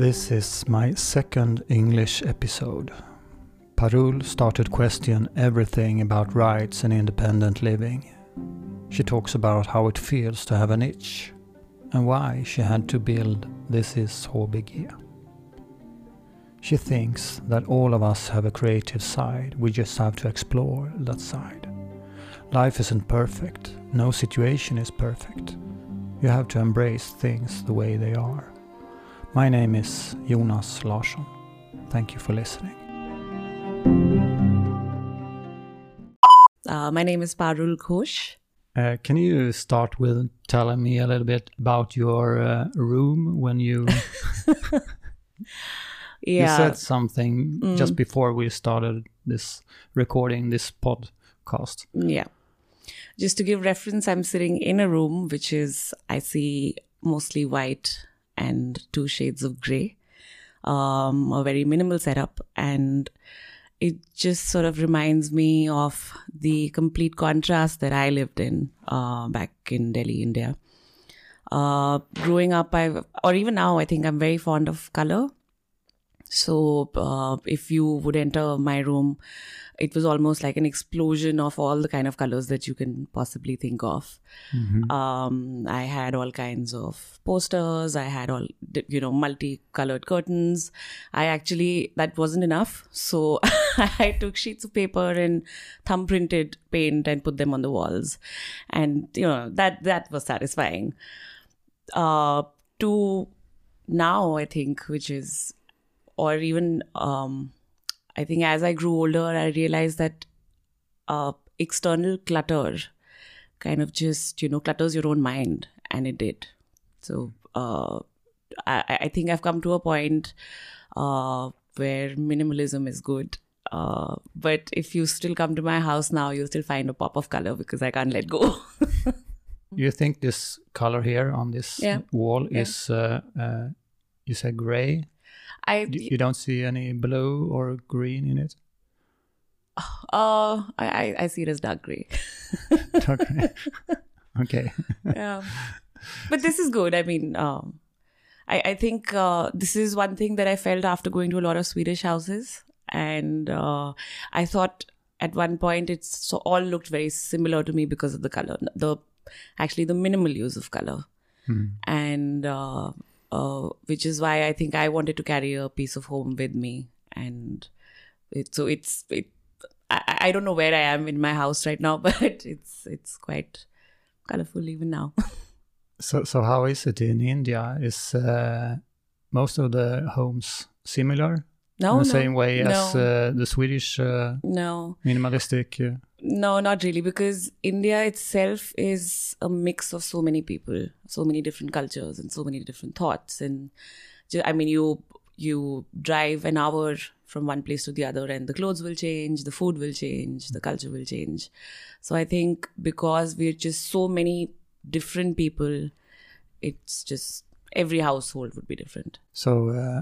This is my second English episode. Parul started question everything about rights and independent living. She talks about how it feels to have an itch and why she had to build This is HBG. She thinks that all of us have a creative side, we just have to explore that side. Life isn't perfect, no situation is perfect. You have to embrace things the way they are. My name is Jonas Larsson. Thank you for listening. Uh, my name is Parul Ghosh. Uh, can you start with telling me a little bit about your uh, room when you Yeah. you said something just before we started this recording this podcast. Yeah. Just to give reference, I'm sitting in a room which is, I see mostly white and two shades of gray, um, a very minimal setup. And it just sort of reminds me of the complete contrast that I lived in uh, back in Delhi, India. Uh, growing up, I or even now, I think I'm very fond of color. So uh, if you would enter my room, it was almost like an explosion of all the kind of colors that you can possibly think of. Um, I had all kinds of posters. I had all you know multicolored curtains. I actually that wasn't enough, so I took sheets of paper and thumb printed paint and put them on the walls, and you know that that was satisfying. Uh, to now, I think, which is or even um, I think as I grew older, I realized that uh, external clutter kind of just you know clutters your own mind, and it did. So uh, I, I think I've come to a point uh, where minimalism is good. Uh, but if you still come to my house now, you'll still find a pop of color because I can't let go. You think this color here on this Yeah. wall Yeah. is uh, uh, you said gray? I You don't see any blue or green in it? Oh, I, I I see it as dark gray. okay. okay. yeah but this is good i mean um i i think uh, this is one thing that i felt after going to a lot of swedish houses and uh, i thought at one point it's so all looked very similar to me because of the color the actually the minimal use of color and uh, uh, which is why i think i wanted to carry a piece of home with me. And it, so it's it I, I don't know where i am in my house right now but it's it's quite colorful even now. So so how is it in India? Is uh, most of the homes similar? No, in the no, same way as uh, the Swedish uh, no, minimalistic? No, not really, because India itself is a mix of so many people, so many different cultures, and so many different thoughts. And I mean, you you drive an hour from one place to the other, and the clothes will change, the food will change, the culture will change. So I think because we're just so many different people, it's just every household would be different. so uh,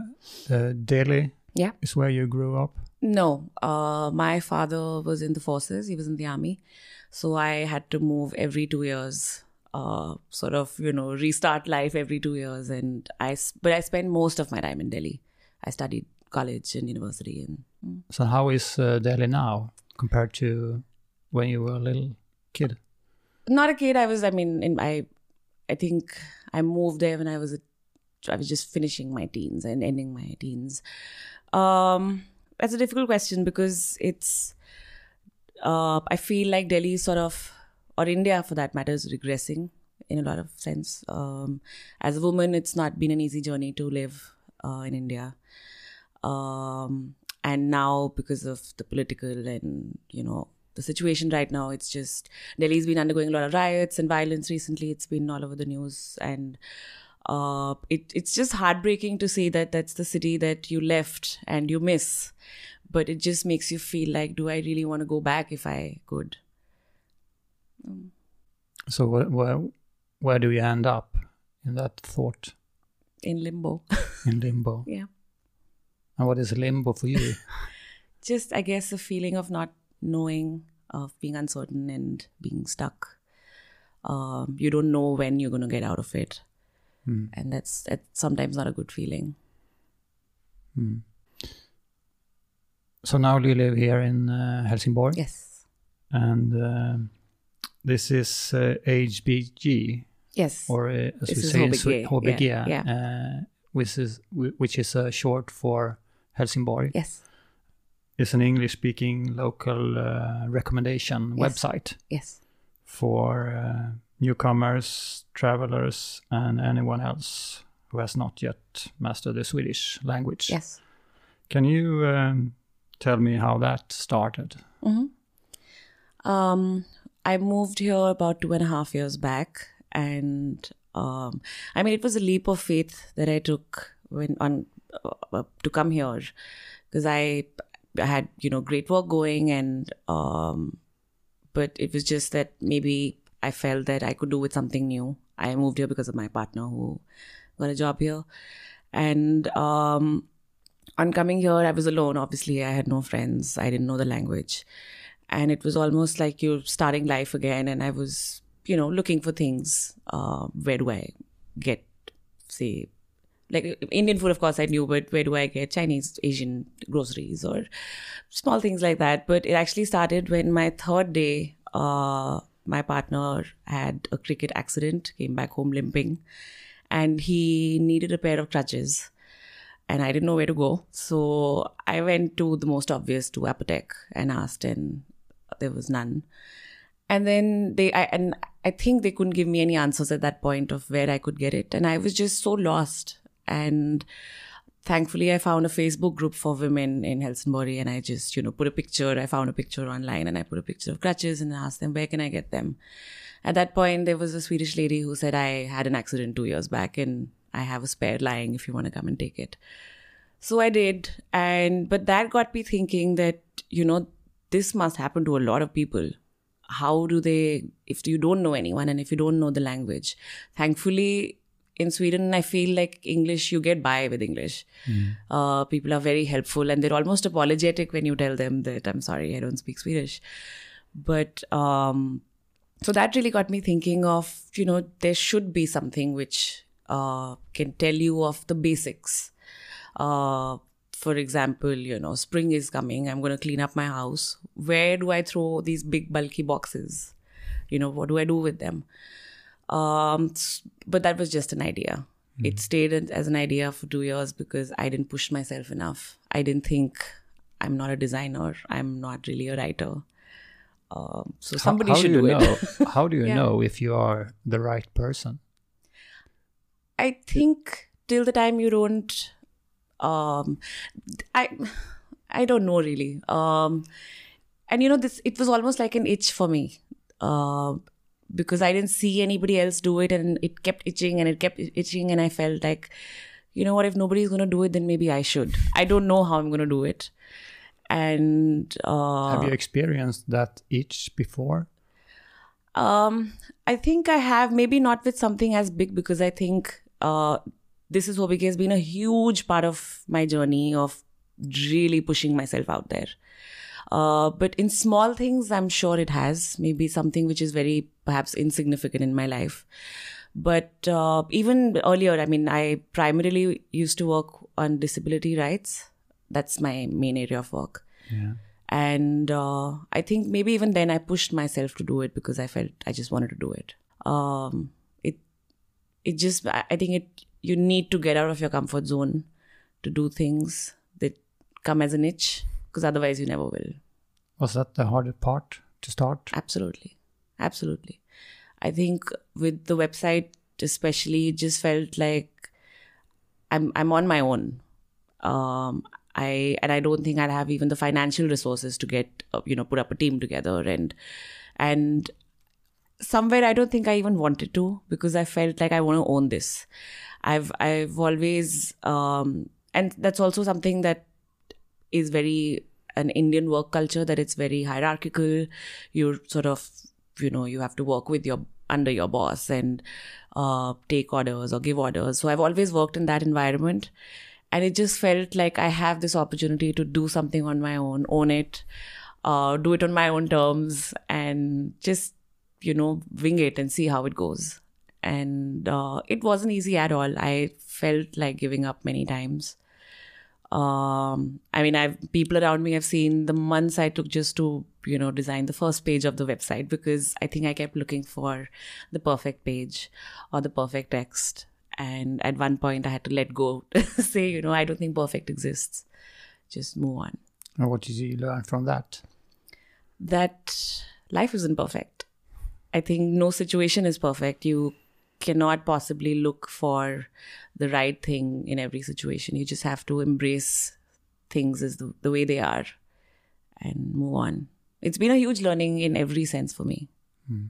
uh, Delhi Yeah. is where you grew up. No, uh, my father was in the forces. He was in the army, so I had to move every two years. Uh, sort of, you know, restart life every two years, and I. But I spent most of my time in Delhi. I studied college and university, and mm. So how is uh, Delhi now compared to when you were a little kid? not a kid. I was. I mean, in I, I think I moved there when I was. A, I was just finishing my teens and ending my teens. Um, that's a difficult question because it's. Uh, I feel like Delhi sort of, or India for that matter, is regressing in a lot of sense. Um, as a woman, it's not been an easy journey to live uh, in India. Um, and now because of the political and you know the situation right now it's just delhi's been undergoing a lot of riots and violence recently it's been all over the news and uh, it, it's just heartbreaking to see that that's the city that you left and you miss but it just makes you feel like do i really want to go back if i could? So where where, where do you end up in that thought? In limbo. In limbo? yeah. And what is limbo for you? just i guess a feeling of not knowing of being uncertain and being stuck. Um, you don't know when you're going to get out of it Hmm. and that's that's sometimes not a good feeling Mm. So now you live here in uh, Helsingborg, Yes. and um this is uh, HBG, Yes. or uh, as This we is say in HBG, Swe- HBG, yeah, yeah. Uh, which is which is uh, short for Helsingborg. yes. It's an English-speaking local uh, recommendation Yes. website Yes. for uh, newcomers, travelers, and anyone else who has not yet mastered the Swedish language. Yes. Can you um, tell me how that started? hmm Um, I moved here about two and a half years back, and um, I mean, it was a leap of faith that I took when on uh, to come here because I, I had you know great work going, and um, but it was just that maybe I felt that I could do with something new. I moved here because of my partner who got a job here, and um, on coming here, I was alone. Obviously, I had no friends. I didn't know the language. And it was almost like you're starting life again. And I was, you know, looking for things. Uh, where do I get, say, like Indian food, of course, I knew, but where do I get Chinese, Asian groceries or small things like that? But it actually started when my third day, uh, my partner had a cricket accident, came back home limping, and he needed a pair of crutches and I didn't know where to go. So I went to the most obvious to Apotek and asked, and there was none. And then they, I, and I think they couldn't give me any answers at that point of where I could get it. And I was just so lost. And thankfully, I found a Facebook group for women in Helsingborg, and I just, you know, put a picture. I found a picture online, and I put a picture of crutches and asked them, where can I get them? At that point, there was a Swedish lady who said, I had an accident two years back, and I have a spare lying if you want to come and take it. So I did. And, but that got me thinking that, you know, this must happen to a lot of people. How do they, if you don't know anyone and if you don't know the language, thankfully in Sweden, I feel like English, you get by with English. Uh, people are very helpful and they're almost apologetic when you tell them that I'm sorry, I don't speak Swedish. But, um, so that really got me thinking of, you know, there should be something which uh, can tell you of the basics. Uh, for example, you know, spring is coming. I'm going to clean up my house. Where do I throw these big bulky boxes? You know, what do I do with them? Um, but that was just an idea. It stayed as as an idea for two years because I didn't push myself enough. I didn't think I'm not a designer. I'm not really a writer. Um, so How- somebody how should do do, you it. know? how do you Yeah. know if you are the right person? I think till the time you don't, um, I, I don't know really. Um, and you know, this it was almost like an itch for me, uh, because I didn't see anybody else do it, and it kept itching and it kept itching, and I felt like, you know what, if nobody's gonna do it, then maybe I should. I don't know how I'm gonna do it, and uh, Have you experienced that itch before? Um, I think I have maybe not with something as big because I think uh, this is Hobike has been a huge part of my journey of really pushing myself out there. Uh, but in small things, I'm sure it has maybe something which is very perhaps insignificant in my life. But uh, even earlier, I mean, I primarily used to work on disability rights. That's my main area of work Yeah. and uh, i think maybe even then i pushed myself to do it because i felt i just wanted to do it um, it it just i I think it you need to get out of your comfort zone to do things that come as an itch because otherwise you never will Was that the hardest part to start? absolutely. Absolutely. I think with the website especially it just felt like i'm i'm on my own. Um i and i don't think i'll have even the financial resources to get uh, you know put up a team together. And and somewhere i don't think i even wanted to because i felt like i want to own this. I've i've always um and that's also something that is very an Indian work culture that it's very hierarchical. You're sort of, you know, you have to work with your under your boss and uh, take orders or give orders. So I've always worked in that environment, and it just felt like I have this opportunity to do something on my own, own it, uh, do it on my own terms, and just you know wing it and see how it goes. And uh, it wasn't easy at all. I felt like giving up many times Um, I mean, I've people around me have seen the months I took just to you know design the first page of the website because I think I kept looking for the perfect page or the perfect text, and at one point I had to let go, say you know I don't think perfect exists, just move on. And what did you learn from that? That life isn't perfect. I think no situation is perfect. You cannot possibly look for the right thing in every situation. You just have to embrace things as the, the way they are and move on. It's been a huge learning in every sense for me. Mm.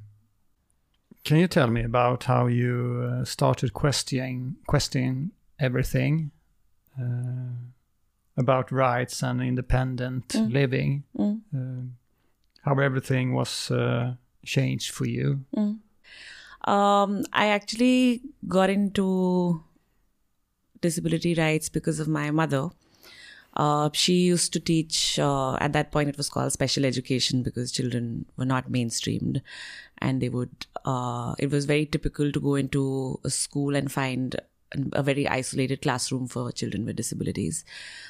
Can you tell me about how you uh, started questioning questioning everything uh, about rights and independent mm. living? Mm. Uh, how everything was uh, changed for you? Um, I actually got into disability rights because of my mother. Uh, she used to teach, uh, at that point, it was called special education because children were not mainstreamed. And they would, uh, it was very typical to go into a school and find a very isolated classroom for children with disabilities.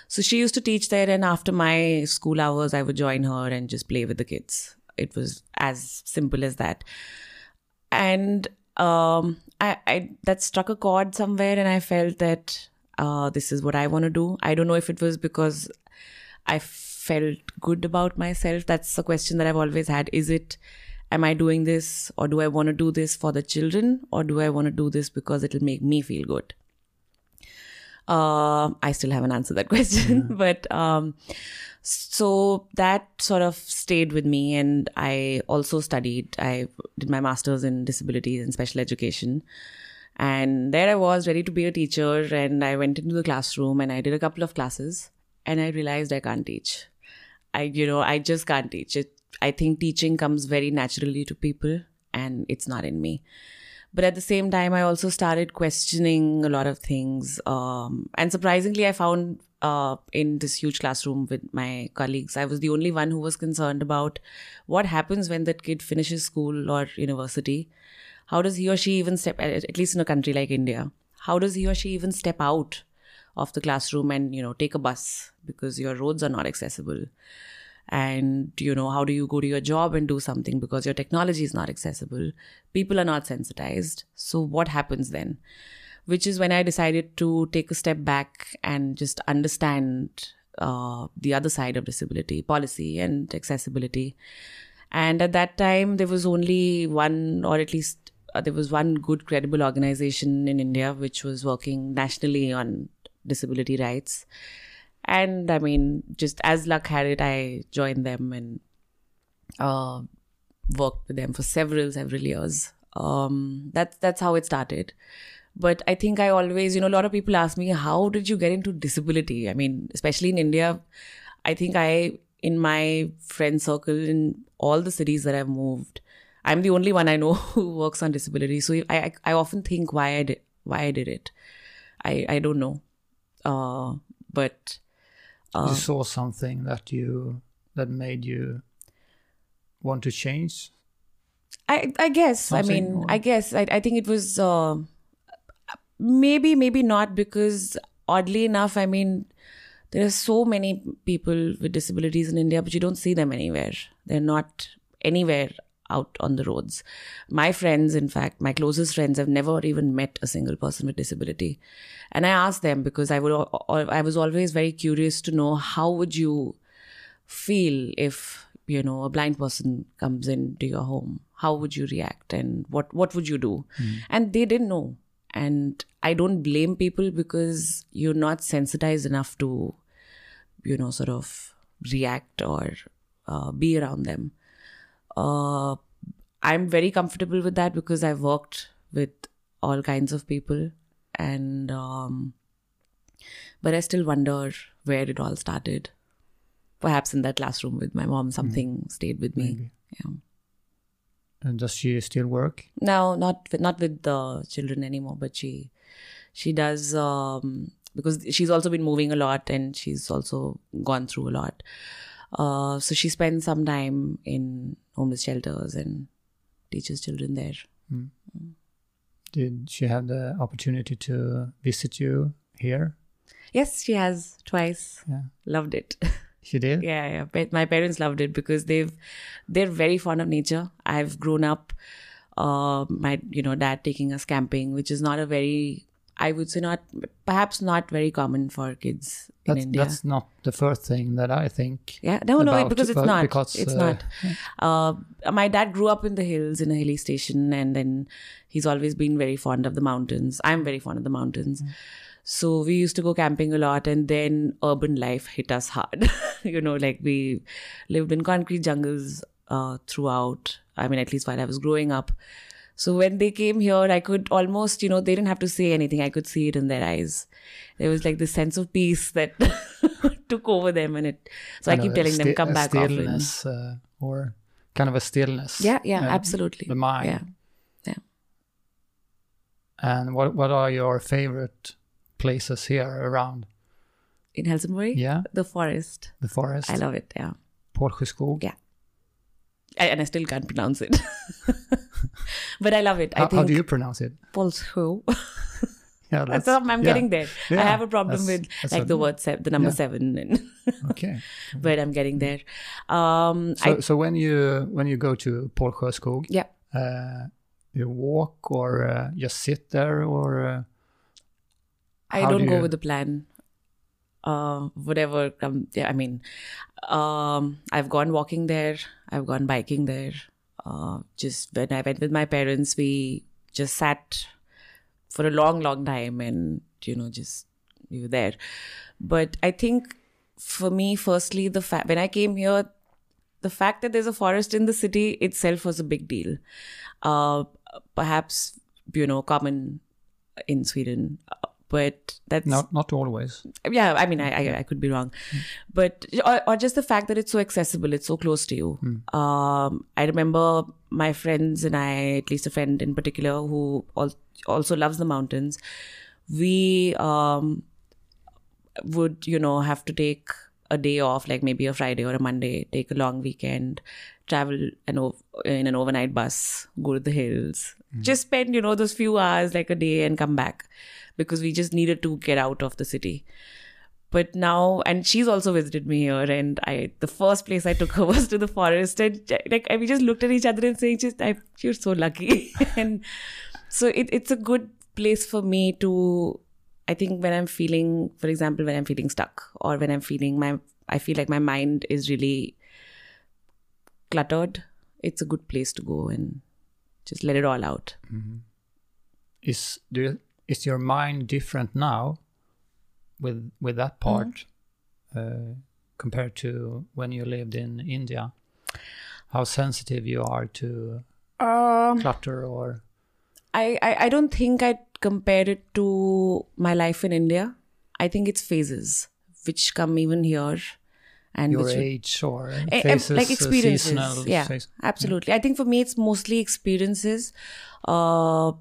So she used to teach there, and after my school hours, I would join her and just play with the kids. It was as simple as that. And um, I, I that struck a chord somewhere, and I felt that uh, this is what I want to do. I don't know if it was because I felt good about myself. That's a question that I've always had. Is it, am I doing this or do I want to do this for the children or do I want to do this because it'll make me feel good? Uh, I still haven't answered that question, but um, so that sort of stayed with me and i also studied i did my masters in disabilities and special education. And there i was ready to be a teacher and i went into the classroom and i did a couple of classes and i realized i can't teach. I you know i just can't teach. It i think teaching comes very naturally to people and it's not in me but at the same time i also started questioning a lot of things um, and surprisingly i found uh, in this huge classroom with my colleagues. I was the only one who was concerned about what happens when that kid finishes school or university. How does he or she even step, at least in a country like India, how does he or she even step out of the classroom and, you know, take a bus because your roads are not accessible? And, you know, how do you go to your job and do something because your technology is not accessible? People are not sensitized. So, what happens then? which is when I decided to take a step back and just understand uh, the other side of disability policy and accessibility. And at that time, there was only one, or at least uh, there was one good, credible organization in India which was working nationally on disability rights. And I mean, just as luck had it, I joined them and uh, worked with them for several, several years. Um, that's that's how it started. But i think i always you know a lot of people ask me how did you get into disability? I mean especially in india i think i in my friend circle in all the cities that i've moved i'm the only one i know who works on disability. So i i, I often think why i did why i did it. I i don't know. Uh but you saw something that you that made you want to change? I i guess something i mean i guess I, I think it was uh maybe maybe not because oddly enough i mean there are so many people with disabilities in india but you don't see them anywhere. They're not anywhere out on the roads. My friends in fact my closest friends have never even met a single person with disability. And i asked them because i would i was always very curious to know how would you feel if you know a blind person comes into your home? How would you react and what what would you do? Mm. and they didn't know. And i don't blame people because you're not sensitized enough to you know sort of react or uh, be around them uh, i'm very comfortable with that because i've worked with all kinds of people and um, but i still wonder where it all started perhaps in that classroom with my mom something mm. stayed with me Maybe. yeah and does she still work? No, not with, not with the children anymore. But she she does um, because she's also been moving a lot and she's also gone through a lot. Uh, so she spends some time in homeless shelters and teaches children there. Mm. Mm. Did she have the opportunity to visit you here? Yes, she has twice. Yeah. Loved it. She did? yeah, yeah. My parents loved it because they've they're very fond of nature. I've grown up, uh, my you know dad taking us camping, which is not a very I would say not perhaps not very common for kids in That's, India. that's not the first thing that I think. Yeah, no, no, because it's not. because, it's uh, not. Uh, my dad grew up in the hills in a hilly station, and then he's always been very fond of the mountains. I'm very fond of the mountains. So we used to go camping a lot, and then urban life hit us hard. you know, like we lived in concrete jungles uh, throughout. I mean, at least while I was growing up. So when they came here, I could almost, you know, they didn't have to say anything. I could see it in their eyes. There was like this sense of peace that took over them, and it. So I, kind keep telling them, come back often. uh, or kind of a stillness. Yeah, yeah, uh, absolutely. The mind. Yeah. And what what are your favorite places here around? In Helsingborg, Yeah, the forest. the forest. I love it. Yeah. Pålsjöskog. Yeah. I, and I still can't pronounce it. but I love it. I How, think how do you pronounce it? Polsho. Yeah, That's, I'm yeah. getting there. I have a problem with like the word se- the number yeah. seven, and Okay. but I'm getting there. Um, So I so when you when you go to Pålsjöskog, yeah. uh, you walk or uh, just sit there or uh, I don't do go you- with the plan. Uh, whatever. Um, yeah, I mean, um, I've gone walking there. I've gone biking there. Uh, just when I went with my parents, we just sat for a long, long time, and you know, just we were there. But I think for me, firstly, the fact when I came here, the fact that there's a forest in the city itself was a big deal. Uh, perhaps you know, common in Sweden, but that's not not always. yeah i mean i i, I could be wrong. But or, or just the fact that it's so accessible it's so close to you. Um i remember my friends and i at least a friend in particular who al- also loves the mountains we um would you know have to take a day off like maybe a friday or a monday take a long weekend travel an ov- in an overnight bus go to the hills. Just spend you know those few hours like a day and come back because we just needed to get out of the city. But now and she's also visited me here and i the first place i took her was to the forest and like we just looked at each other and saying just I, you're so lucky. And so it, it's a good place for me to i think when i'm feeling for example when i'm feeling stuck or when i'm feeling my i feel like my mind is really cluttered it's a good place to go and just let it all out. Mm-hmm. Is do you, is your mind different now with with that part uh, compared to when you lived in India? How sensitive you are to um clutter or I, I, I don't think I'd compare it to my life in India. I think it's phases which come even here and your age or Eh, phases, like uh, experiences. seasonal yeah, phase- absolutely. I think for me, it's mostly experiences. Uh,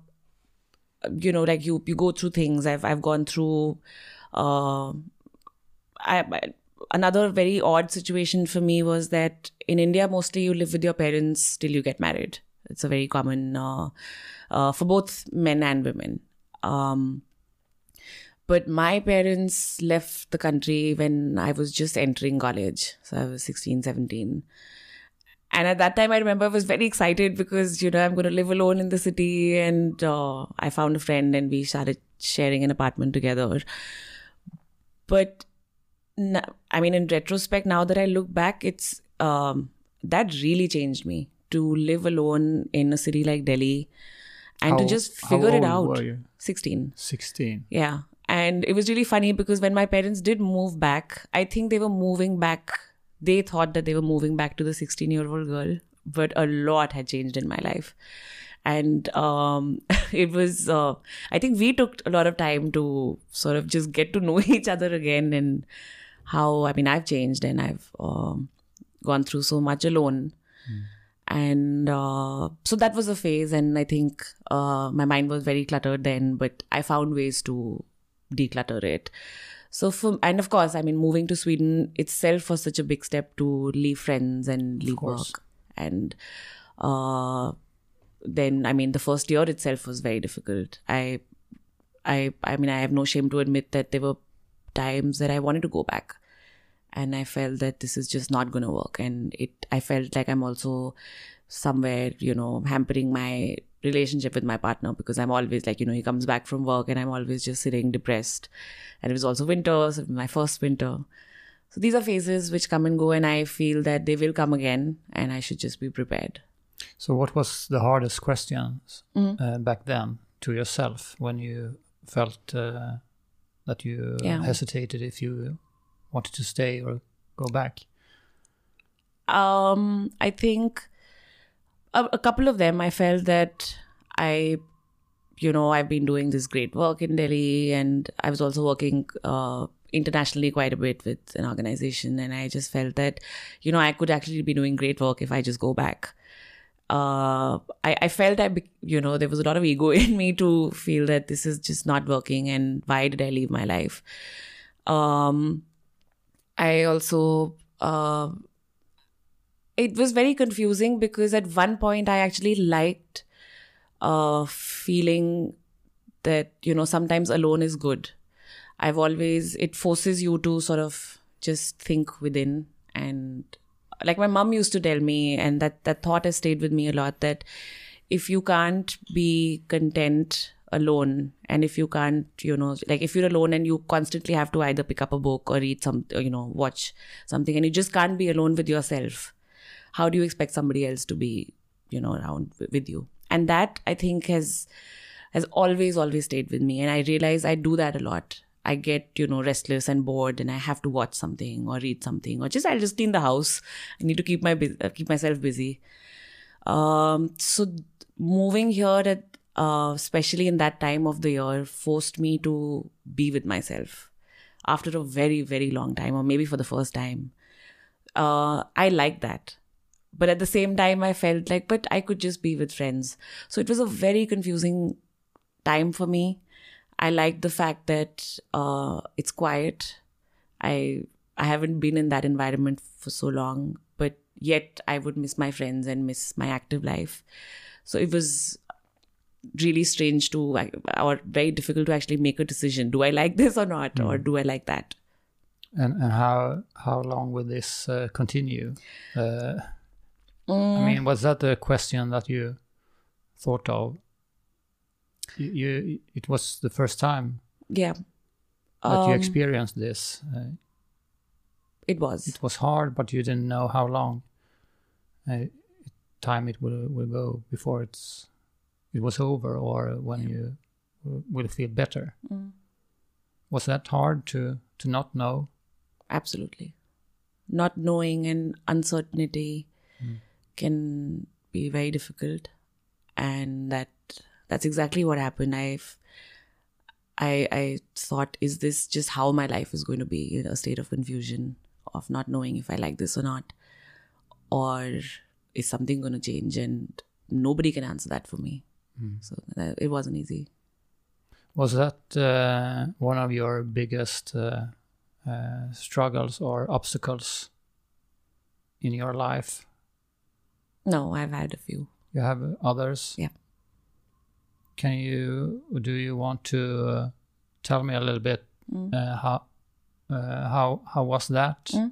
you know, like you you go through things. I've I've gone through. Uh, I, I- another very odd situation for me was that in India, mostly you live with your parents till you get married. It's a very common uh, uh, for both men and women. Um, but my parents left the country when I was just entering college. So I was 16, 17. And at that time, I remember I was very excited because, you know, I'm going to live alone in the city. And uh, I found a friend and we started sharing an apartment together. But I mean, in retrospect, now that I look back, it's um, that really changed me to live alone in a city like Delhi and How- to just figure it old out. were you? 16. 16. Yeah. And it was really funny because when my parents did move back, I think they were moving back. They thought that they were moving back to the 16 year old girl, but a lot had changed in my life. And um, it was, uh, I think we took a lot of time to sort of just get to know each other again and how, I mean, I've changed and I've um, gone through so much alone and uh, so that was a phase and i think uh, my mind was very cluttered then but i found ways to declutter it so for and of course i mean moving to sweden itself was such a big step to leave friends and leave work and uh, then i mean the first year itself was very difficult i i i mean i have no shame to admit that there were times that I wanted to go back. And I felt that this is just not going to work. And it, I felt like I'm also somewhere, you know, hampering my relationship with my partner because I'm always like, you know, he comes back from work and I'm always just sitting depressed. And it was also winter, so my first winter. So these are phases which come and go, and I feel that they will come again, and I should just be prepared. So, what was the hardest questions mm-hmm. uh, back then to yourself when you felt uh, that you yeah. hesitated if you wanted to stay or go back? Um, I think a, a couple of them. I felt that I you know, I've been doing this great work in Delhi, and I was also working uh, internationally quite a bit with an organization, and I just felt that, you know, I could actually be doing great work if I just go back. Uh, I, I felt that, you know, there was a lot of ego in me to feel that this is just not working, and why did I leave my life? Um, I also, uh, it was very confusing because at one point I actually liked uh, feeling that you know sometimes alone is good. I've always it forces you to sort of just think within and like my mom used to tell me and that that thought has stayed with me a lot that if you can't be content alone and if you can't you know like if you're alone and you constantly have to either pick up a book or read some you know watch something and you just can't be alone with yourself how do you expect somebody else to be you know around with you? And that i think has has always always stayed with me. And i realize i do that a lot. I get you know restless and bored and i have to watch something or read something or just i'll just clean the house. I need to keep my uh, keep myself busy. Um, so moving here at uh, especially in that time of the year forced me to be with myself after a very very long time or maybe for the first time. Uh, i like that but at the same time, I felt like, but I could just be with friends. So it was a very confusing time for me. I like the fact that uh, it's quiet. I I haven't been in that environment for so long, but yet I would miss my friends and miss my active life. So it was really strange to or very difficult to actually make a decision. Do I like this or not, mm. or do I like that? And and how how long will this uh, continue? Uh, Mm. I mean, was that the question that you thought of? You, you it was the first time. Yeah. That um, you experienced this. Uh, it was. It was hard, but you didn't know how long uh, time it will will go before it's it was over, or when you will feel better. Mm. Was that hard to to not know? Absolutely, not knowing and uncertainty. Mm can be very difficult. And that that's exactly what happened. I've i i thought is this just how my life is going to be in a state of confusion of not knowing if i like this or not? Or is something going to change? And nobody can answer that for me. Mm. so that, it wasn't easy. Was that uh, one of your biggest uh, uh, struggles or obstacles in your life no, I've had a few. You have others? Yeah. Can you, do you want to uh, tell me a little bit mm. uh, how, uh, how, how was that? Mm.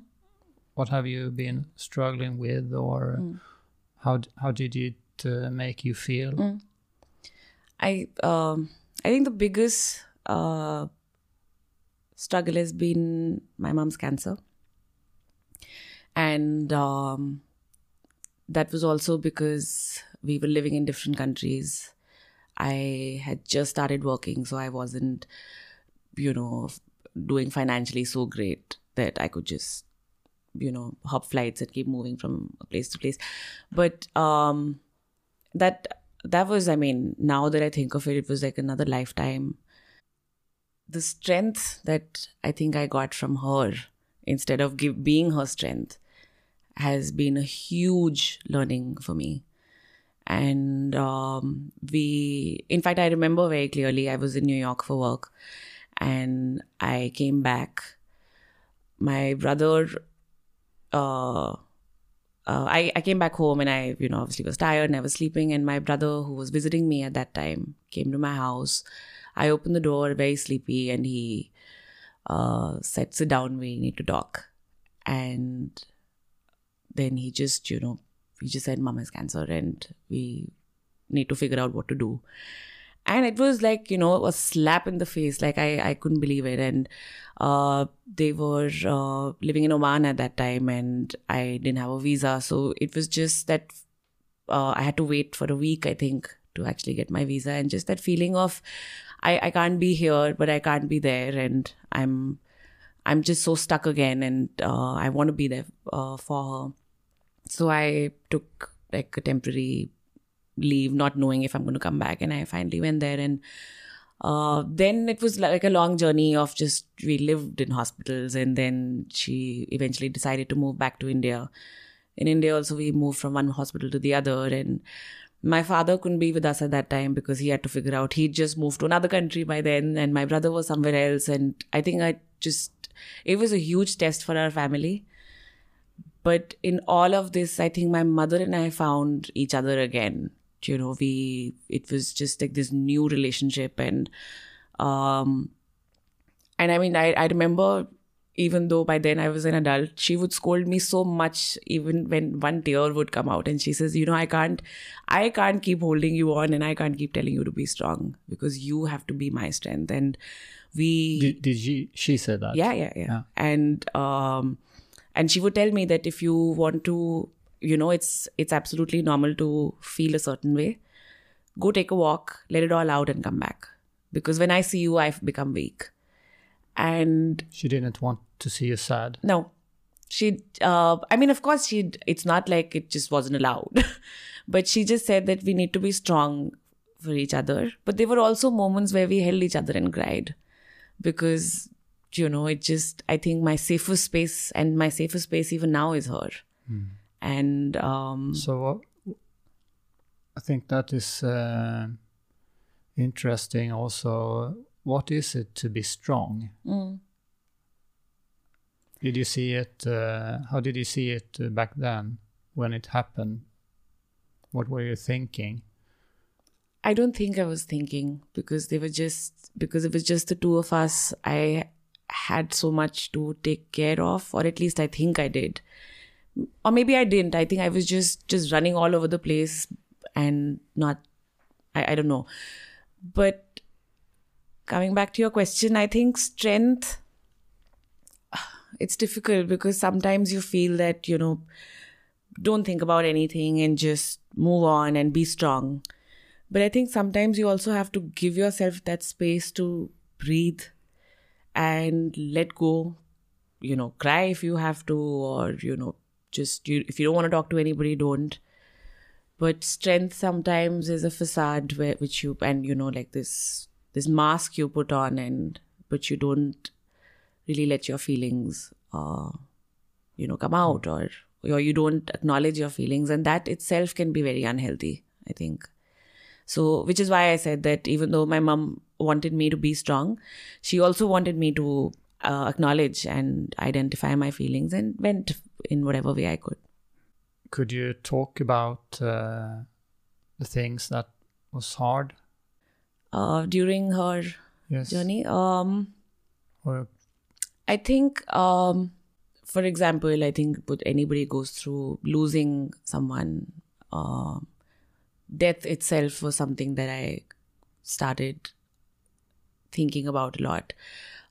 What have you been struggling with or mm. how, how did it uh, make you feel? Mm. I, um, I think the biggest uh, struggle has been my mom's cancer. And um, that was also because we were living in different countries. I had just started working, so I wasn't, you know, doing financially so great that I could just, you know, hop flights and keep moving from place to place. But um, that that was, I mean, now that I think of it, it was like another lifetime. The strength that I think I got from her instead of give, being her strength has been a huge learning for me. And um, we, in fact, I remember very clearly I was in New York for work and I came back. My brother, uh, uh, I, I came back home and I, you know, obviously was tired and I was sleeping. And my brother, who was visiting me at that time, came to my house. I opened the door, very sleepy, and he uh, said, "Sit down. We need to talk." And then he just, you know, he just said, "Mom has cancer, and we need to figure out what to do." And it was like, you know, a slap in the face. Like I, I couldn't believe it. And uh, they were uh, living in Oman at that time, and I didn't have a visa, so it was just that uh, I had to wait for a week, I think, to actually get my visa, and just that feeling of I, I can't be here, but I can't be there, and I'm I'm just so stuck again, and uh, I want to be there uh, for her. So I took like a temporary leave, not knowing if I'm going to come back, and I finally went there, and uh, then it was like a long journey of just we lived in hospitals, and then she eventually decided to move back to India. In India, also we moved from one hospital to the other, and my father couldn't be with us at that time because he had to figure out he'd just moved to another country by then, and my brother was somewhere else, and I think I just it was a huge test for our family. But in all of this, I think my mother and I found each other again you know we it was just like this new relationship and um and i mean i i remember even though by then I was an adult, she would scold me so much, even when one tear would come out. And she says, You know, I can't, I can't keep holding you on and I can't keep telling you to be strong because you have to be my strength. And we. Did, did she, she said that? Yeah, yeah, yeah, yeah. And, um, and she would tell me that if you want to you know it's it's absolutely normal to feel a certain way go take a walk let it all out and come back. Because when i see you i've become weak. And she didn't want to see you sad. No. She uh, i mean of course she it's not like it just wasn't allowed. But she just said that we need to be strong for each other. But there were also moments where we held each other and cried. Because you know it just i think my safest space and my safest space even now is her mm and um, so uh, I think that is uh, interesting. Also, what is it to be strong? Mm. Did you see it? Uh, how did you see it uh, back then when it happened? What were you thinking? I don't think I was thinking because they were just because it was just the two of us. I had so much to take care of, or at least I think I did or maybe I didn't. I think I was just just running all over the place and not. I, I don't know, but coming back to your question, I think strength. It's difficult because sometimes you feel that you know, don't think about anything and just move on and be strong. But I think sometimes you also have to give yourself that space to breathe and let go. You know cry if you have to or you know just you if you don't want to talk to anybody don't. But strength sometimes is a facade where which you and you know like this this mask you put on and but you don't really let your feelings uh you know come out or or you don't acknowledge your feelings. And that itself can be very unhealthy i think. So which is why i said that even though my mom wanted me to be strong she also wanted me to uh, acknowledge and identify my feelings and went in whatever way I could. Could you talk about uh, the things that was hard uh, during her yes. journey? Um, or I think, um, for example, I think anybody goes through losing someone. Uh, death itself was something that I started thinking about a lot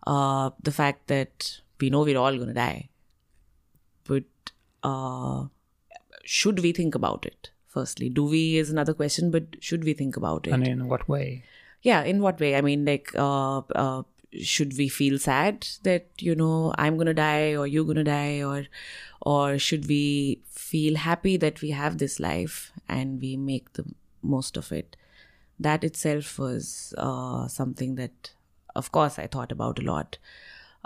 uh, the fact that we know we're all going to die. But uh, should we think about it? Firstly, do we is another question, but should we think about it? And in what way? Yeah, in what way? I mean, like, uh, uh, should we feel sad that you know I'm gonna die or you're gonna die, or or should we feel happy that we have this life and we make the most of it? That itself was uh, something that of course, I thought about a lot.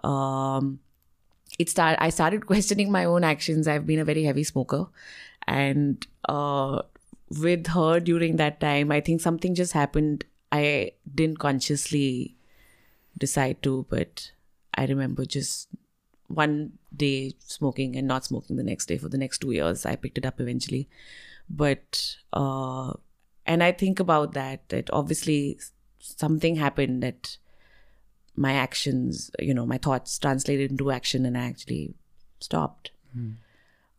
Um, it start. I started questioning my own actions. I've been a very heavy smoker, and uh, with her during that time, I think something just happened. I didn't consciously decide to, but I remember just one day smoking and not smoking the next day for the next two years. I picked it up eventually, but uh, and I think about that. That obviously something happened that my actions, you know, my thoughts translated into action, and I actually stopped.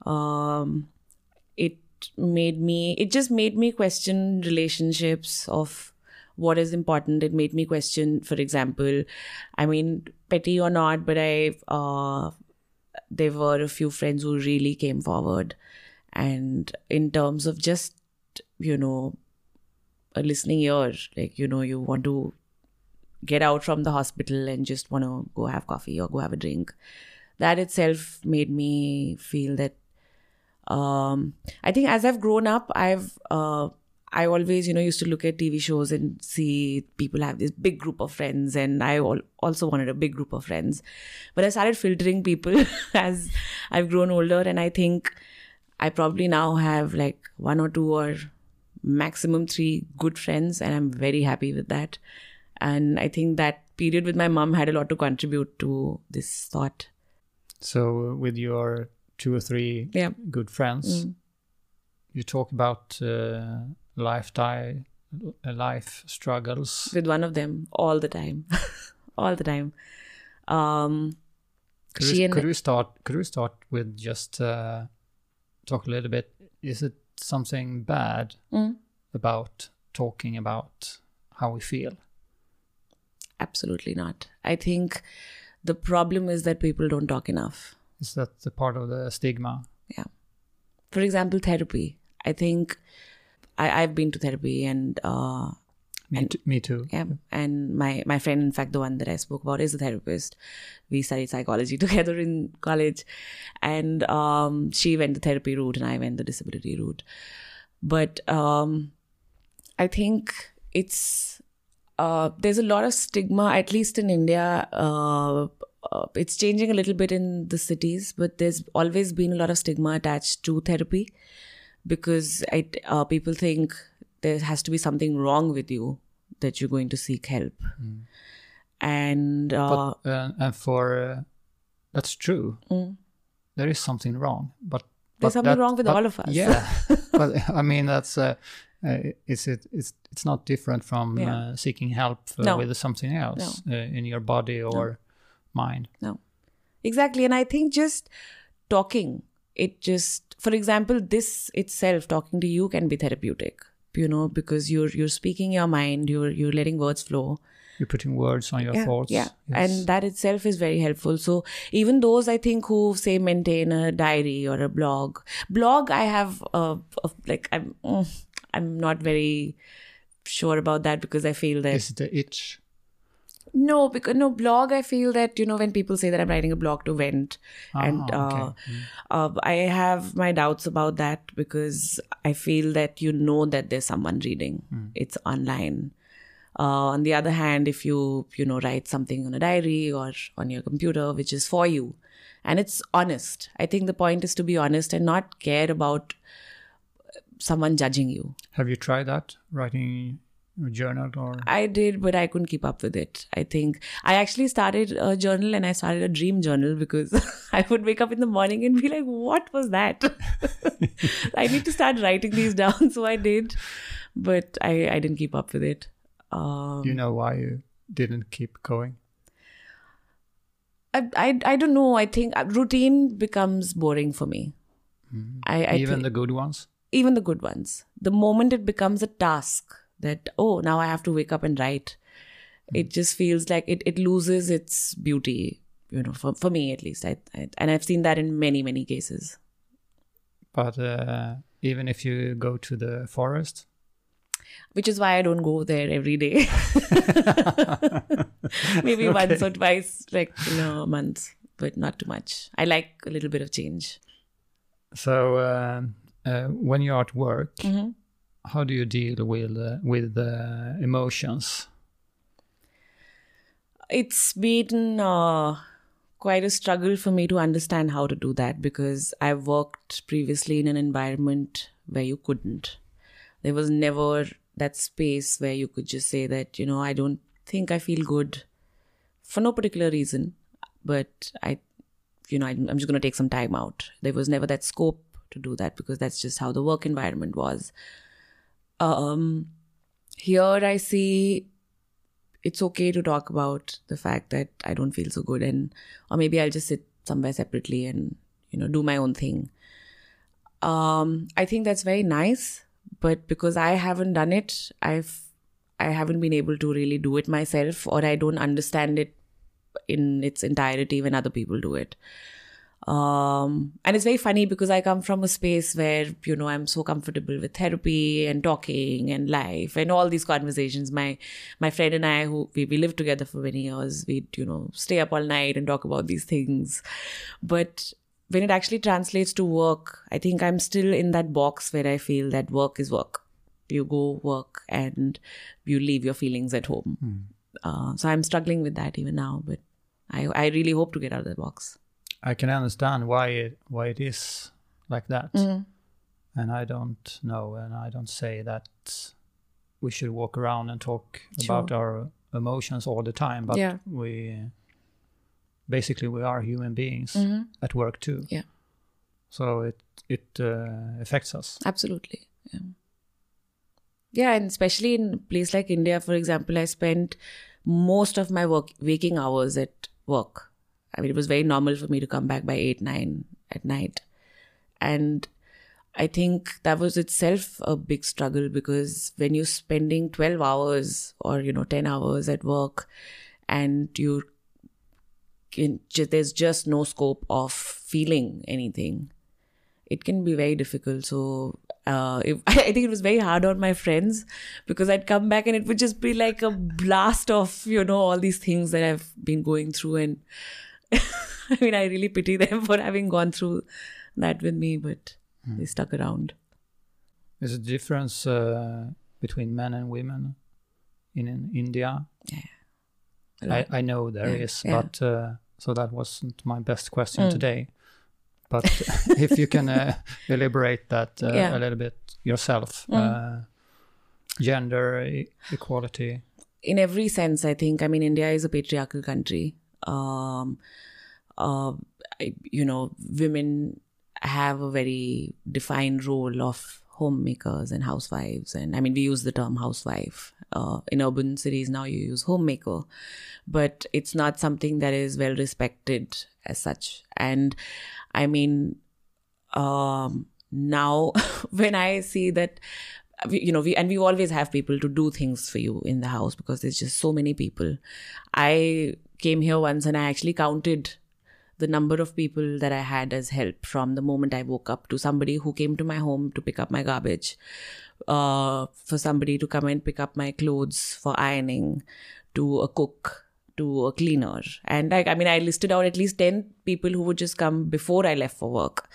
Um, it made me. It just made me question relationships of what is important. It made me question, for example, I mean, petty or not, but I. Uh, there were a few friends who really came forward, and in terms of just you know a listening ear like you know you want to get out from the hospital and just want to go have coffee or go have a drink. That itself made me feel that um, i think as i've grown up i've uh, i always you know used to look at tv shows and see people have this big group of friends and i al- also wanted a big group of friends. But i started filtering people as i've grown older and i think i probably now have like one or two or maximum three good friends and i'm very happy with that and i think that period with my mom had a lot to contribute to this thought So, with your two or three Yeah. good friends, Mm. you talk about uh, lifetime, life struggles. with one of them all the time all the time um Could, we, could we start? Could we start with just uh, talk a little bit? Is it something bad Mm. about talking about how we feel? Absolutely not. I think the problem is that people don't talk enough. Is that the part of the stigma? Yeah. For example therapy. I think I, i've been to therapy and uh Me, t- me too. yeah. And my my friend in fact the one that i spoke about is a therapist. We studied psychology together in college. And um she went the therapy route and i went the disability route. But um i think it's uh there's a lot of stigma at least in india uh, uh it's changing a little bit in the cities but there's always been a lot of stigma attached to therapy because I, uh, people think there has to be something wrong with you that you're going to seek help. And uh, But and for uh, that's true. Mm. There is something wrong, but There's but something that- wrong with but- all of us. Yeah, but I mean that's uh, uh, is it it's it's not different from Yeah. uh, seeking help uh, No. with something else uh, in your body or mind. no, exactly. And I think just talking, it just, for example, this itself, talking to you can be therapeutic. You know, because you're you're speaking your mind, you're you're letting words flow. You're putting words on your yeah, thoughts. Yeah, Yes. and that itself is very helpful. So even those I think who say maintain a diary or a blog, blog I have uh, like I'm mm, I'm not very sure about that because I feel that is it the itch? no because no blog I feel that you know when people say that I'm writing a blog to vent and Ah, okay. uh, uh, I have my doubts about that because I feel that you know that there's someone reading. It's online. Uh, on the other hand, if you you know write something on a diary or on your computer, which is for you, and it's honest, I think the point is to be honest and not care about someone judging you. Have you tried that writing a journal or? I did, but I couldn't keep up with it. I think I actually started a journal and I started a dream journal because I would wake up in the morning and be like, what was that? I need to start writing these down. So I did, but I, I didn't keep up with it. Um, Do you know why you didn't keep going? I, I, I don't know. I think uh, routine becomes boring for me. I, I Even the good ones. Even the good ones. The moment it becomes a task that, oh, now I have to wake up and write, it just feels like it, it loses its beauty, you know, for, for me at least. I, I, and I've seen that in many, many cases. But uh, even if you go to the forest, Which is why I don't go there every day. Maybe once or twice, like, you know, a month, but not too much. I like a little bit of change. so um uh, when you're at work, Mhm. how do you deal with uh, with uh, emotions? it's been uh, quite a struggle for me to understand how to do that because I worked previously in an environment where you couldn't. There was never that space where you could just say that, you know, I don't think I feel good for no particular reason, but I, you know, I'm, I'm just going to take some time out. There was never that scope to do that because that's just how the work environment was. Um, here I see it's okay to talk about the fact that I don't feel so good, and or maybe I'll just sit somewhere separately and you know do my own thing. Um, I think that's very nice, but because I haven't done it, I've I haven't been able to really do it myself, or I don't understand it in its entirety when other people do it. Um, and it's very funny because I come from a space where, you know, I'm so comfortable with therapy and talking and life and all these conversations. My, my friend and I, who we, we lived together for many years, we'd, you know, stay up all night and talk about these things. But when it actually translates to work, I think I'm still in that box where I feel that work is work. You go work and you leave your feelings at home. Mm. Uh, so I'm struggling with that even now, but I, I really hope to get out of that box. I can understand why it why it is like that, Mm. and I don't know, and I don't say that we should walk around and talk Sure. about our emotions all the time, but Yeah. we basically we are human beings Mhm. at work too. Yeah. So it it uh, affects us. Absolutely. Yeah. Yeah, and especially in a place like India, for example, I spent most of my work waking hours at work. I mean, it was very normal for me to come back by eight, nine at night. And I think that was itself a big struggle because when you're spending 12 hours or, you know, 10 hours at work and you can, there's just no scope of feeling anything, it can be very difficult. So uh, I think it was very hard on my friends because I'd come back and it would just be like a blast of you know all these things that I've been going through, and I mean I really pity them for having gone through that with me, but they stuck around. There's a difference uh, between men and women in, in India. Yeah. lot. I know there Yeah, is, yeah. but uh, so that wasn't my best question Mm. today. But if you can uh, elaborate that uh, a little bit yourself, Mm. uh, gender equality. in every sense i think i mean india is a patriarchal country um uh you know women have a very defined role of homemakers and housewives. And i mean we use the term housewife uh, in urban cities now you use homemaker. But it's not something that is well respected as such. And i mean um now when i see that you know we and we always have people to do things for you in the house because there's just so many people. I came here once and i actually counted the number of people that i had as help from the moment i woke up to somebody who came to my home to pick up my garbage uh, for somebody to come and pick up my clothes for ironing to a cook to a cleaner. And like i mean i listed out at least 10 people who would just come before i left for work.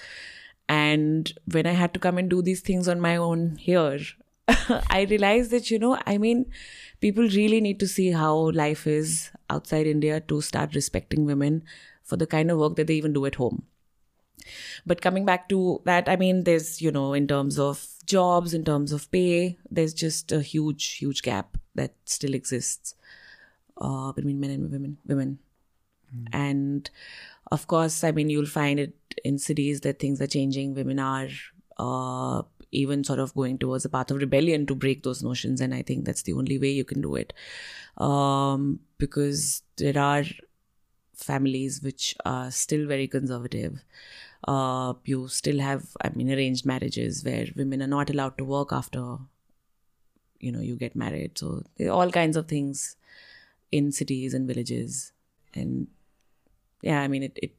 And when I had to come and do these things on my own here, I realized that, you know, I mean, people really need to see how life is outside India to start respecting women for the kind of work that they even do at home. But coming back to that, I mean, there's, you know, in terms of jobs, in terms of pay, there's just a huge, huge gap that still exists uh, between men and women. Women, and of course, I mean, you'll find it in cities that things are changing. Women are uh, even sort of going towards a path of rebellion to break those notions, and I think that's the only way you can do it, um, because there are families which are still very conservative. Uh, you still have, I mean, arranged marriages where women are not allowed to work after, you know, you get married. So all kinds of things in cities and villages, and yeah, I mean, it. it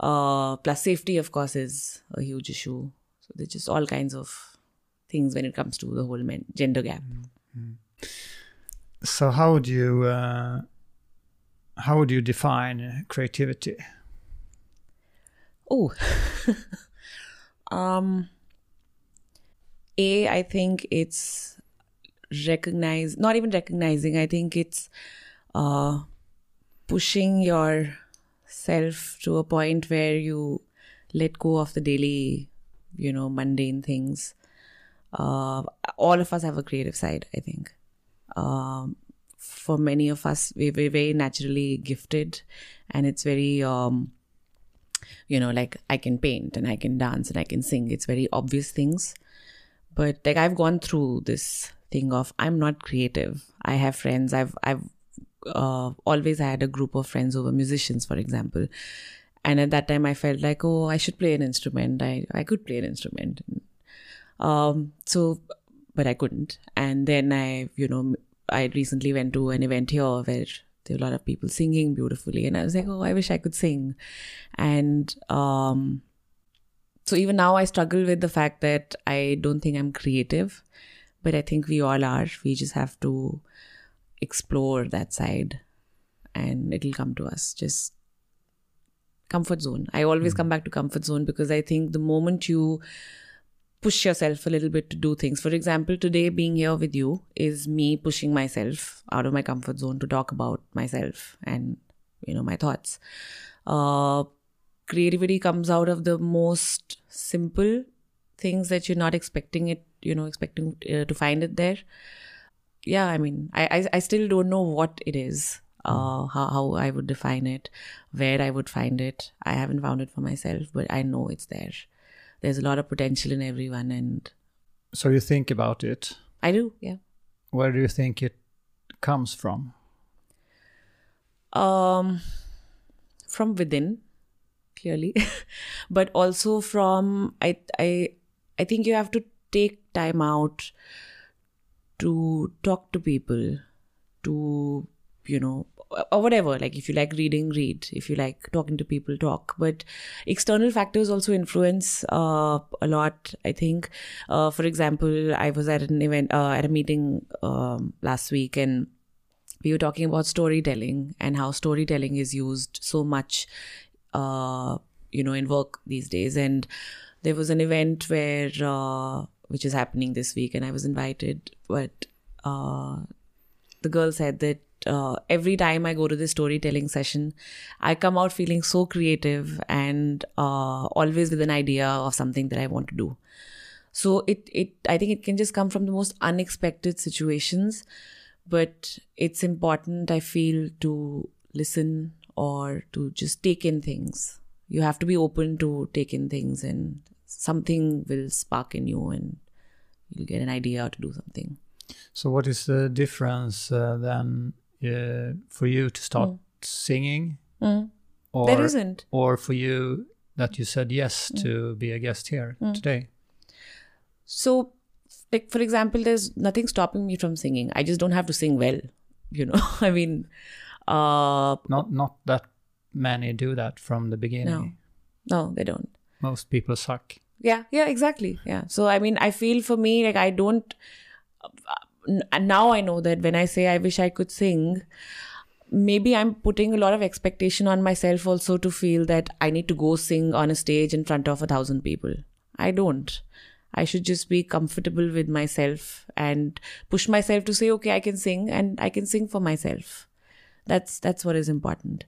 uh, plus safety, of course, is a huge issue. So there's just all kinds of things when it comes to the whole men- gender gap. So how would you uh, how would you define creativity? Oh, um, a I think it's recognize not even recognizing. I think it's uh, pushing yourself to a point where you let go of the daily, you know, mundane things. Uh, all of us have a creative side. I think. Um, for many of us, we- we're very naturally gifted, and it's very um, you know like i can paint and i can dance and i can sing it's very obvious things but like i've gone through this thing of i'm not creative i have friends i've i've uh, always had a group of friends who were musicians, for example. And at that time, I felt like, oh, I should play an instrument. I, I could play an instrument. Um, so, but I couldn't. And then I, you know, I recently went to an event here where there were a lot of people singing beautifully. And I was like, oh, I wish I could sing. And um, so even now, I struggle with the fact that I don't think I'm creative, but I think we all are. We just have to explore that side and it'll come to us. Just comfort zone. I always come back to comfort zone because I think the moment you push yourself a little bit to do things. For example, today being here with you is me pushing myself out of my comfort zone to talk about myself and you know my thoughts. Uh, creativity comes out of the most simple things that you're not expecting it. You know, expecting uh, to find it there. Yeah, I mean, I, I I still don't know what it is. Uh, how, how I would define it, where I would find it. I haven't found it for myself, but I know it's there there's a lot of potential in everyone and So you think about it. i do yeah Where do you think it comes from? um from within clearly but also from i i i think you have to take time out to talk to people to you know or whatever like if you like reading read. If you like talking to people talk. But external factors also influence uh, a lot i think. Uh, for example i was at an event uh, at a meeting um, last week and we were talking about storytelling and how storytelling is used so much uh, you know in work these days. And there was an event where uh, which is happening this week and i was invited but uh, the girl said that uh, every time I go to this storytelling session, I come out feeling so creative and uh, always with an idea of something that I want to do. So it it I think it can just come from the most unexpected situations, but it's important I feel to listen or to just take in things. You have to be open to take in things, and something will spark in you, and you'll get an idea to do something. So what is the difference uh, then uh, for you to start singing Mm. or There isn't. or for you that you said yes to be a guest here today? So, like for example, there's nothing stopping me from singing. I just don't have to sing well. You know, I mean, uh, Not not that many do that from the beginning. no, no, they don't. Most people suck. Yeah, yeah, exactly. Yeah. So I mean, I feel for me like I don't. Now I know that when I say I wish I could sing, maybe I'm putting a lot of expectation on myself also to feel that I need to go sing on a stage in front of a thousand people. I don't. I should just be comfortable with myself and push myself to say, okay, I can sing and I can sing for myself. That's that's what is important.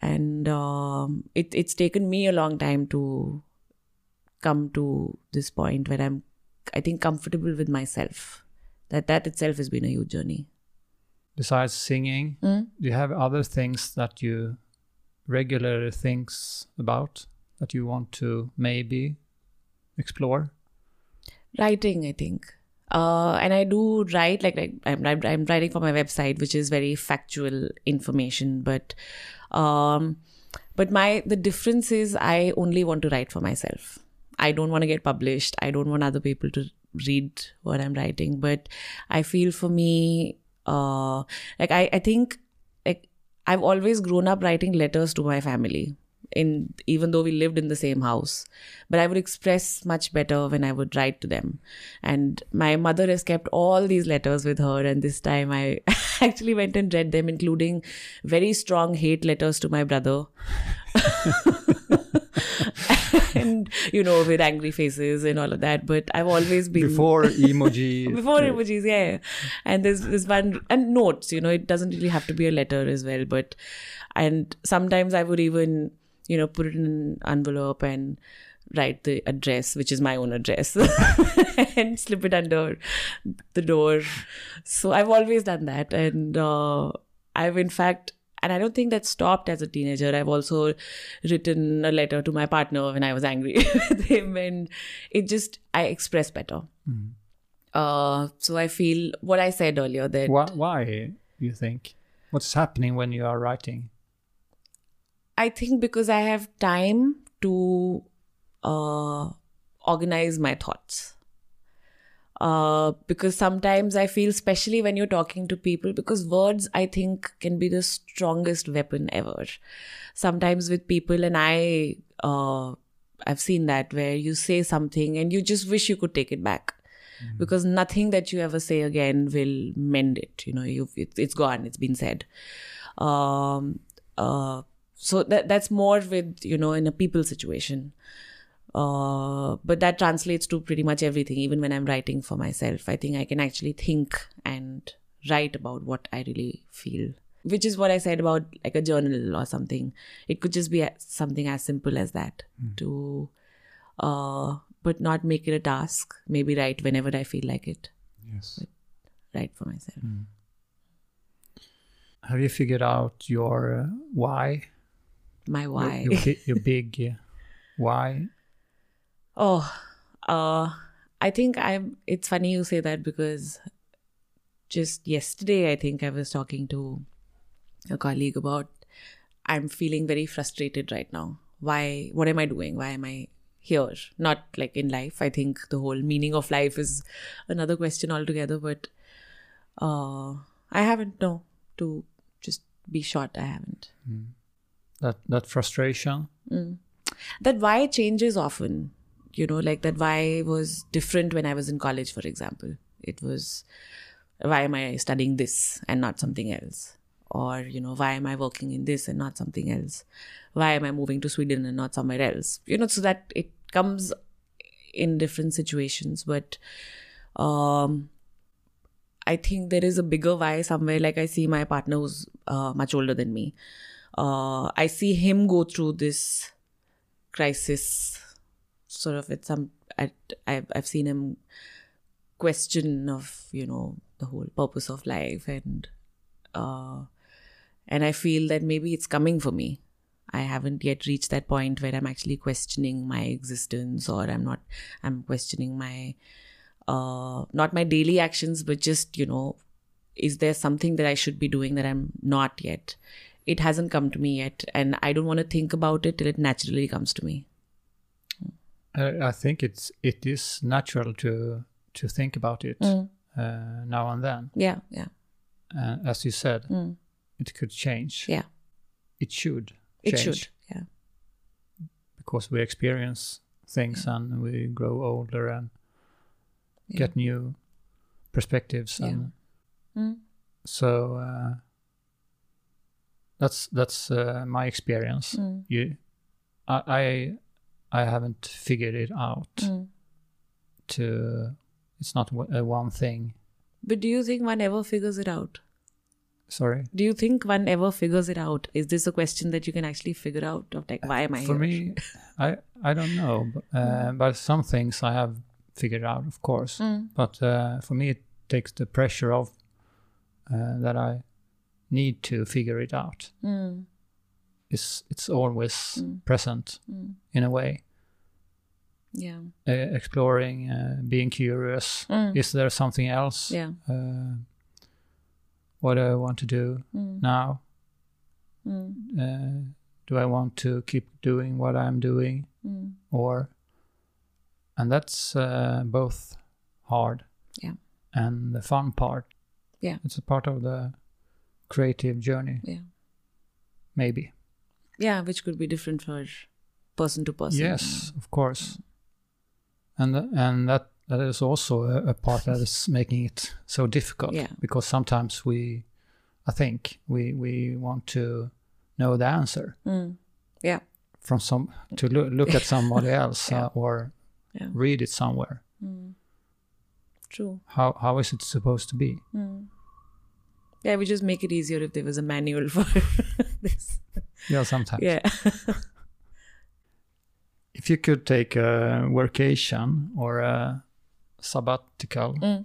And um, it it's taken me a long time to come to this point where I'm, I think, comfortable with myself. That that itself has been a huge journey. Besides singing, Mm. do you have other things that you regularly thinks about that you want to maybe explore? Writing, I think. Uh, and I do write like, like I'm, I'm I'm writing for my website, which is very factual information. But, um, but my the difference is I only want to write for myself. I don't want to get published. I don't want other people to read what I'm writing. But I feel for me, uh, like I I think like I've always grown up writing letters to my family in even though we lived in the same house. But i would express much better when i would write to them. And my mother has kept all these letters with her. And this time i actually went and read them including very strong hate letters to my brother and you know with angry faces and all of that. But i've always been Before emoji. before emojis yeah. And there's this one and notes you know it doesn't really have to be a letter as well but and sometimes i would even you know put it in an envelope and write the address which is my own address and slip it under the door. So i've always done that. And uh, i've in fact and I don't think that stopped as a teenager. I've also written a letter to my partner when I was angry with him, and it just I express better. Uh, so I feel what I said earlier that Why, why you think? What's happening when you are writing? I think because I have time to uh, organize my thoughts. Uh, because sometimes I feel, especially when you're talking to people, because words I think can be the strongest weapon ever. Sometimes with people, and I, uh, I've seen that where you say something and you just wish you could take it back. Because nothing that you ever say again will mend it. You know, you've, it's, it's gone. It's been said. Um, uh, so that that's more with you know in a people situation uh, but that translates to pretty much everything. Even when i'm writing for myself i think i can actually think and write about what i really feel which is what i said about like a journal or something. It could just be something as simple as that to uh, but not make it a task. Maybe write whenever i feel like it. Yes. write for myself. Have you figured out your uh, why? my why. Your, bi- your big uh, why? Oh, uh, I think I'm. It's funny you say that because just yesterday, I think I was talking to a colleague about I'm feeling very frustrated right now. Why? What am I doing? Why am I here? Not like in life. I think the whole meaning of life is another question altogether. But uh, I haven't. No, to just be short, I haven't. That that frustration. that why changes often you know like that why was different when i was in college for example it was why am i studying this and not something else or you know why am i working in this and not something else why am i moving to sweden and not somewhere else you know so that it comes in different situations but um I think there is a bigger why somewhere. Like I see my partner who's uh, much older than me. Uh, I see him go through this crisis, sort of. At some, at, I've I've seen him question of you know the whole purpose of life and uh, and I feel that maybe it's coming for me. I haven't yet reached that point where I'm actually questioning my existence or I'm not I'm questioning my uh not my daily actions but just you know is there something that I should be doing that I'm not yet it hasn't come to me yet and I don't want to think about it till it naturally comes to me Uh, I think it's it is natural to to think about it Mm. uh, now and then. yeah yeah Uh, as you said, Mm. it could change. yeah It should. Change. it should yeah because we experience things and we grow older and Yeah. get new perspectives Yeah. and Mm. so uh, that's that's uh, my experience. Mm. You, I, I I haven't figured it out. Mm. To it's not one- a one thing. but do you think one ever figures it out Sorry. do you think one ever figures it out is this a question that you can actually figure out of like why am I For here? me, I I don't know, but, uh, but some things I have figured out, of course. Mm. But uh, for me, it takes the pressure off uh, that I need to figure it out. Mm. It's it's always Mm. present Mm. in a way. yeah Uh, exploring, uh, being curious. Mm. Is there something else? yeah Uh, what do I want to do Mm. now? Mm. Uh, do I want to keep doing what I'm doing, Mm. or? And that's uh, both hard Yeah. and the fun part. Yeah. it's a part of the creative journey, yeah maybe. Yeah which could be different for person to person Yes, of course. And and that that is also a, a part that is making it so difficult. Yeah. Because sometimes we, I think we we want to know the answer Mm. yeah from some to look look at somebody else Yeah. uh, or Yeah. read it somewhere. Mm. true How how is it supposed to be? Mm. yeah we just make it easier if there was a manual for this Yeah, sometimes. yeah If you could take a workation or a sabbatical, Mm.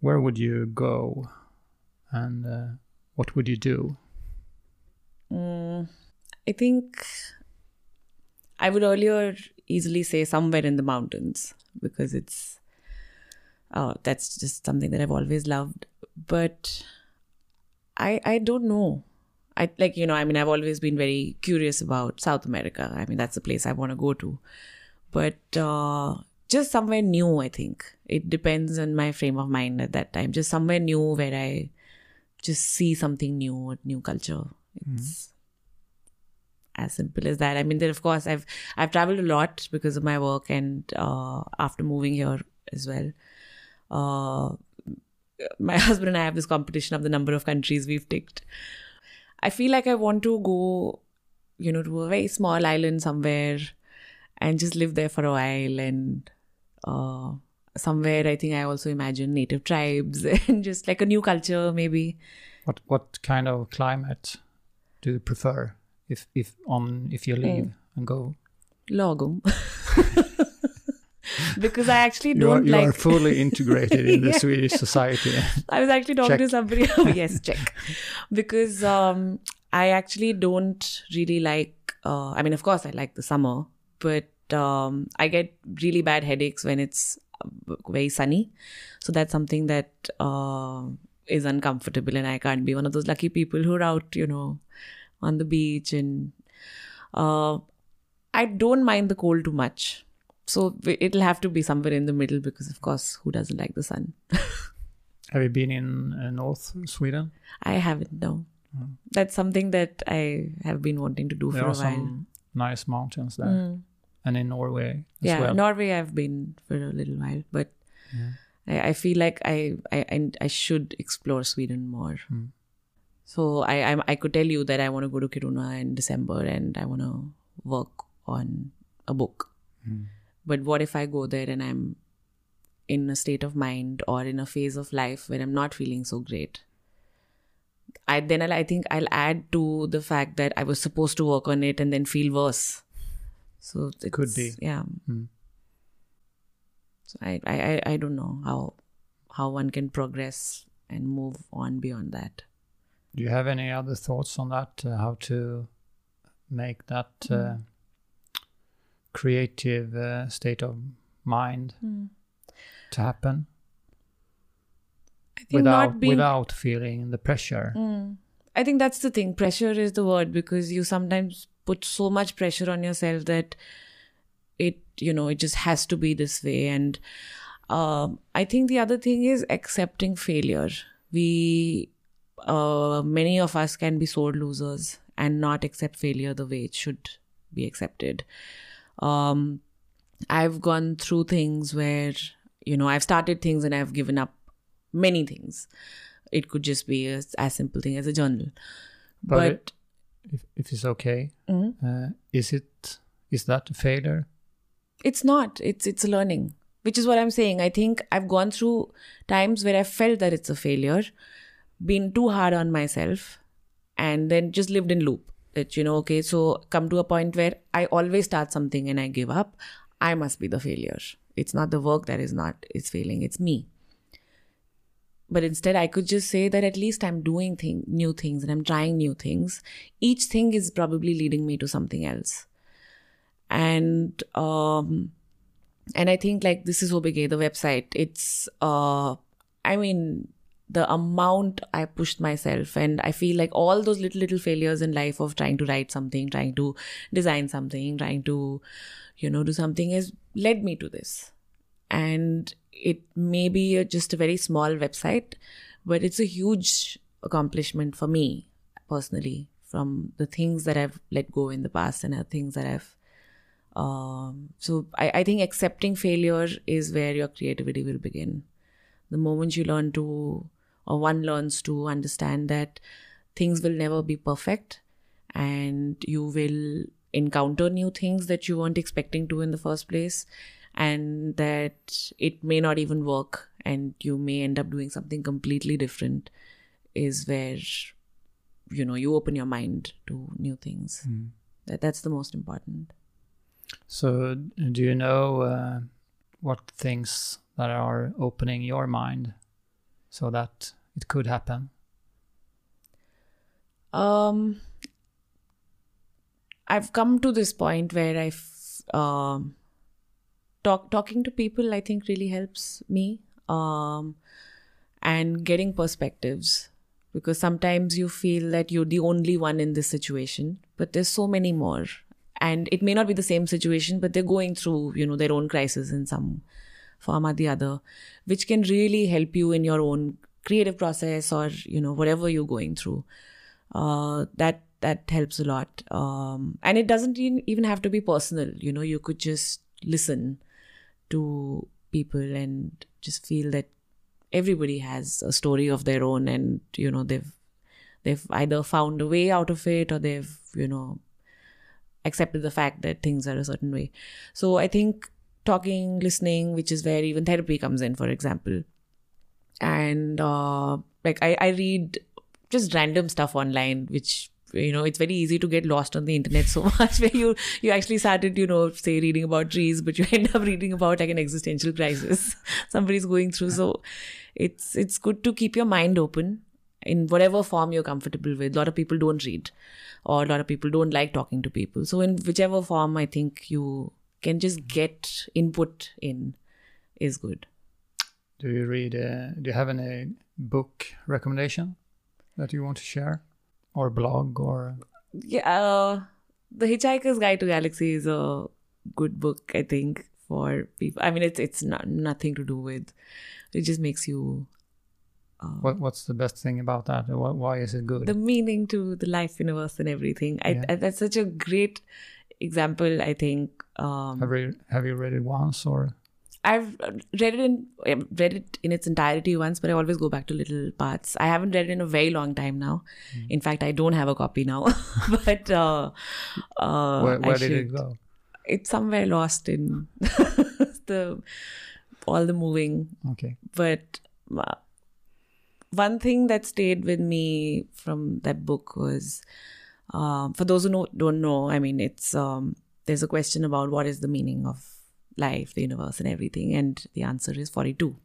where would you go, and uh, what would you do? Mm, I think I would earlier easily say somewhere in the mountains because it's oh that's just something that I've always loved. But I I don't know. I like you know. I mean, I've always been very curious about South America. I mean, that's the place I want to go to, but uh, just somewhere new. I think it depends on my frame of mind at that time. Just somewhere new where I just see something new, a new culture. It's as simple as that. I mean, then of course I've I've traveled a lot because of my work and uh, after moving here as well. Uh, my husband and I have this competition of the number of countries we've ticked. I feel like I want to go, you know, to a very small island somewhere and just live there for a while and uh, somewhere I think I also imagine native tribes and just like a new culture maybe. What what kind of climate do you prefer if if on if you leave and go? Lagom. because I actually You are, don't you like are fully integrated in the Yeah. Swedish society. I was actually talking to somebody. Oh, yes, check. Because um, I actually don't really like. Uh, I mean, of course, I like the summer, but um, I get really bad headaches when it's uh, very sunny. So that's something that uh, is uncomfortable, and I can't be one of those lucky people who are out, you know, on the beach. And uh, I don't mind the cold too much. So it'll have to be somewhere in the middle because, of course, who doesn't like the sun? Have you been in uh, North Sweden? I haven't, no. That's something that I have been wanting to do There for a while. some nice mountains there, Mm. and in Norway as Yeah, well. Norway I've been for a little while, but I, I feel like I, I I I should explore Sweden more. Mm. So I I'm, I could tell you that I want to go to Kiruna in December and I want to work on a book. Mm. But what if I go there and I'm in a state of mind or in a phase of life where I'm not feeling so great? I then I'll, I think I'll add to the fact that I was supposed to work on it and then feel worse. So it Could be. yeah. Mm. So I, I I I don't know how how one can progress and move on beyond that. Do you have any other thoughts on that? Uh, how to make that uh, creative uh, state of mind to happen I think without being without feeling the pressure? Mm. I think that's the thing. Pressure is the word because you sometimes put so much pressure on yourself that it, you know, it just has to be this way. And um, I think the other thing is accepting failure. We, uh, many of us can be sore losers and not accept failure the way it should be accepted. Um, I've gone through things where, you know, I've started things and I've given up many things. It could just be a, as simple thing as a journal. But But, it- If, if it's okay, Mhm. uh, is it is that a failure? it's not. It's it's a learning, which is what I'm saying. I think I've gone through times where I felt that it's a failure, been too hard on myself, and then just lived in loop. That you know, okay, so come to a point where I always start something and I give up. I must be the failure. It's not the work that is not is failing. It's me. But instead, I could just say that at least I'm doing thing, new things and I'm trying new things. Each thing is probably leading me to something else. And um, and I think like this is Obege, the website. It's uh, I mean, the amount I pushed myself, and I feel like all those little little failures in life of trying to write something, trying to design something, trying to, you know, do something has led me to this. And it may be a, just a very small website but it's a huge accomplishment for me personally from the things that i've let go in the past and the things that i've um, so I, I think accepting failure is where your creativity will begin. The moment you learn to or one learns to understand that things will never be perfect and you will encounter new things that you weren't expecting to in the first place and that it may not even work and you may end up doing something completely different is where you know you open your mind to new things. That that's the most important. So, do you know uh, what things that are opening your mind so that it could happen? um i've come to this point where i've um talk talking to people i think really helps me um and getting perspectives because sometimes you feel that you're the only one in this situation, but there's so many more. And it may not be the same situation, but they're going through, you know, their own crisis in some form or the other, which can really help you in your own creative process or, you know, whatever you're going through. Uh, that that helps a lot. Um, and it doesn't even have to be personal. You know, you could just listen to people and just feel that everybody has a story of their own and you know they've they've either found a way out of it or they've you know accepted the fact that things are a certain way so i think talking listening which is where even therapy comes in for example. And uh, like I, I read just random stuff online which you know it's very easy to get lost on the internet so much where you you actually started you know say reading about trees but you end up reading about like an existential crisis. Somebody's going through. So it's it's good to keep your mind open in whatever form you're comfortable with. A lot of people don't read or a lot of people don't like talking to people. So in whichever form i think you can just get input in is good. Do you read uh, do you have any book recommendation that you want to share? Or blog or? Yeah uh, the hitchhiker's guide to galaxy is a good book i think for people. I mean it's it's not nothing to do with it just makes you uh, what what's the best thing about that? Why why is it good? The meaning to the life universe and everything. I, yeah. I, that's such a great example i think um, have you have you read it once or I've read it in read it in its entirety once, but I always go back to little parts. I haven't read it in a very long time now. Mm. In fact, I don't have a copy now. but uh, uh, where, where did it go? It's somewhere lost in the all the moving. Okay. But uh, one thing that stayed with me from that book was, uh, for those who know, don't know, I mean, it's um, there's a question about what is the meaning of life, the universe, and everything, and the answer is 42.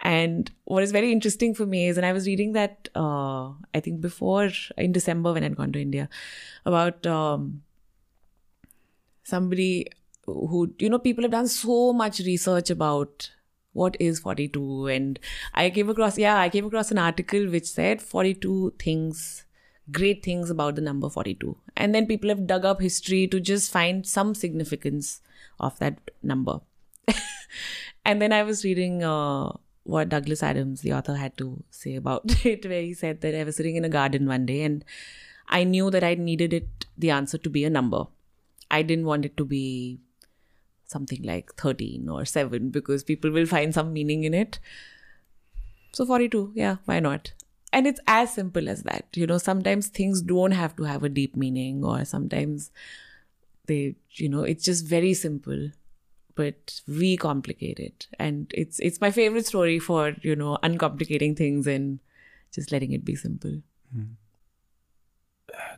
And what is very interesting for me is, and I was reading that, uh, I think before in December when I'd gone to India, about um, somebody who you know people have done so much research about what is 42 and i came across yeah i came across an article which said 42 things great things about the number 42 and then people have dug up history to just find some significance of that number and then i was reading uh, what douglas adams the author had to say about it where he said that i was sitting in a garden one day and i knew that i needed it the answer to be a number i didn't want it to be something like 13 or 7 because people will find some meaning in it. So 42, yeah, why not? And it's as simple as that. You know, sometimes things don't have to have a deep meaning, or sometimes they, you know, it's just very simple, but we complicate it. And it's it's my favorite story for, you know, uncomplicating things and just letting it be simple. Mm.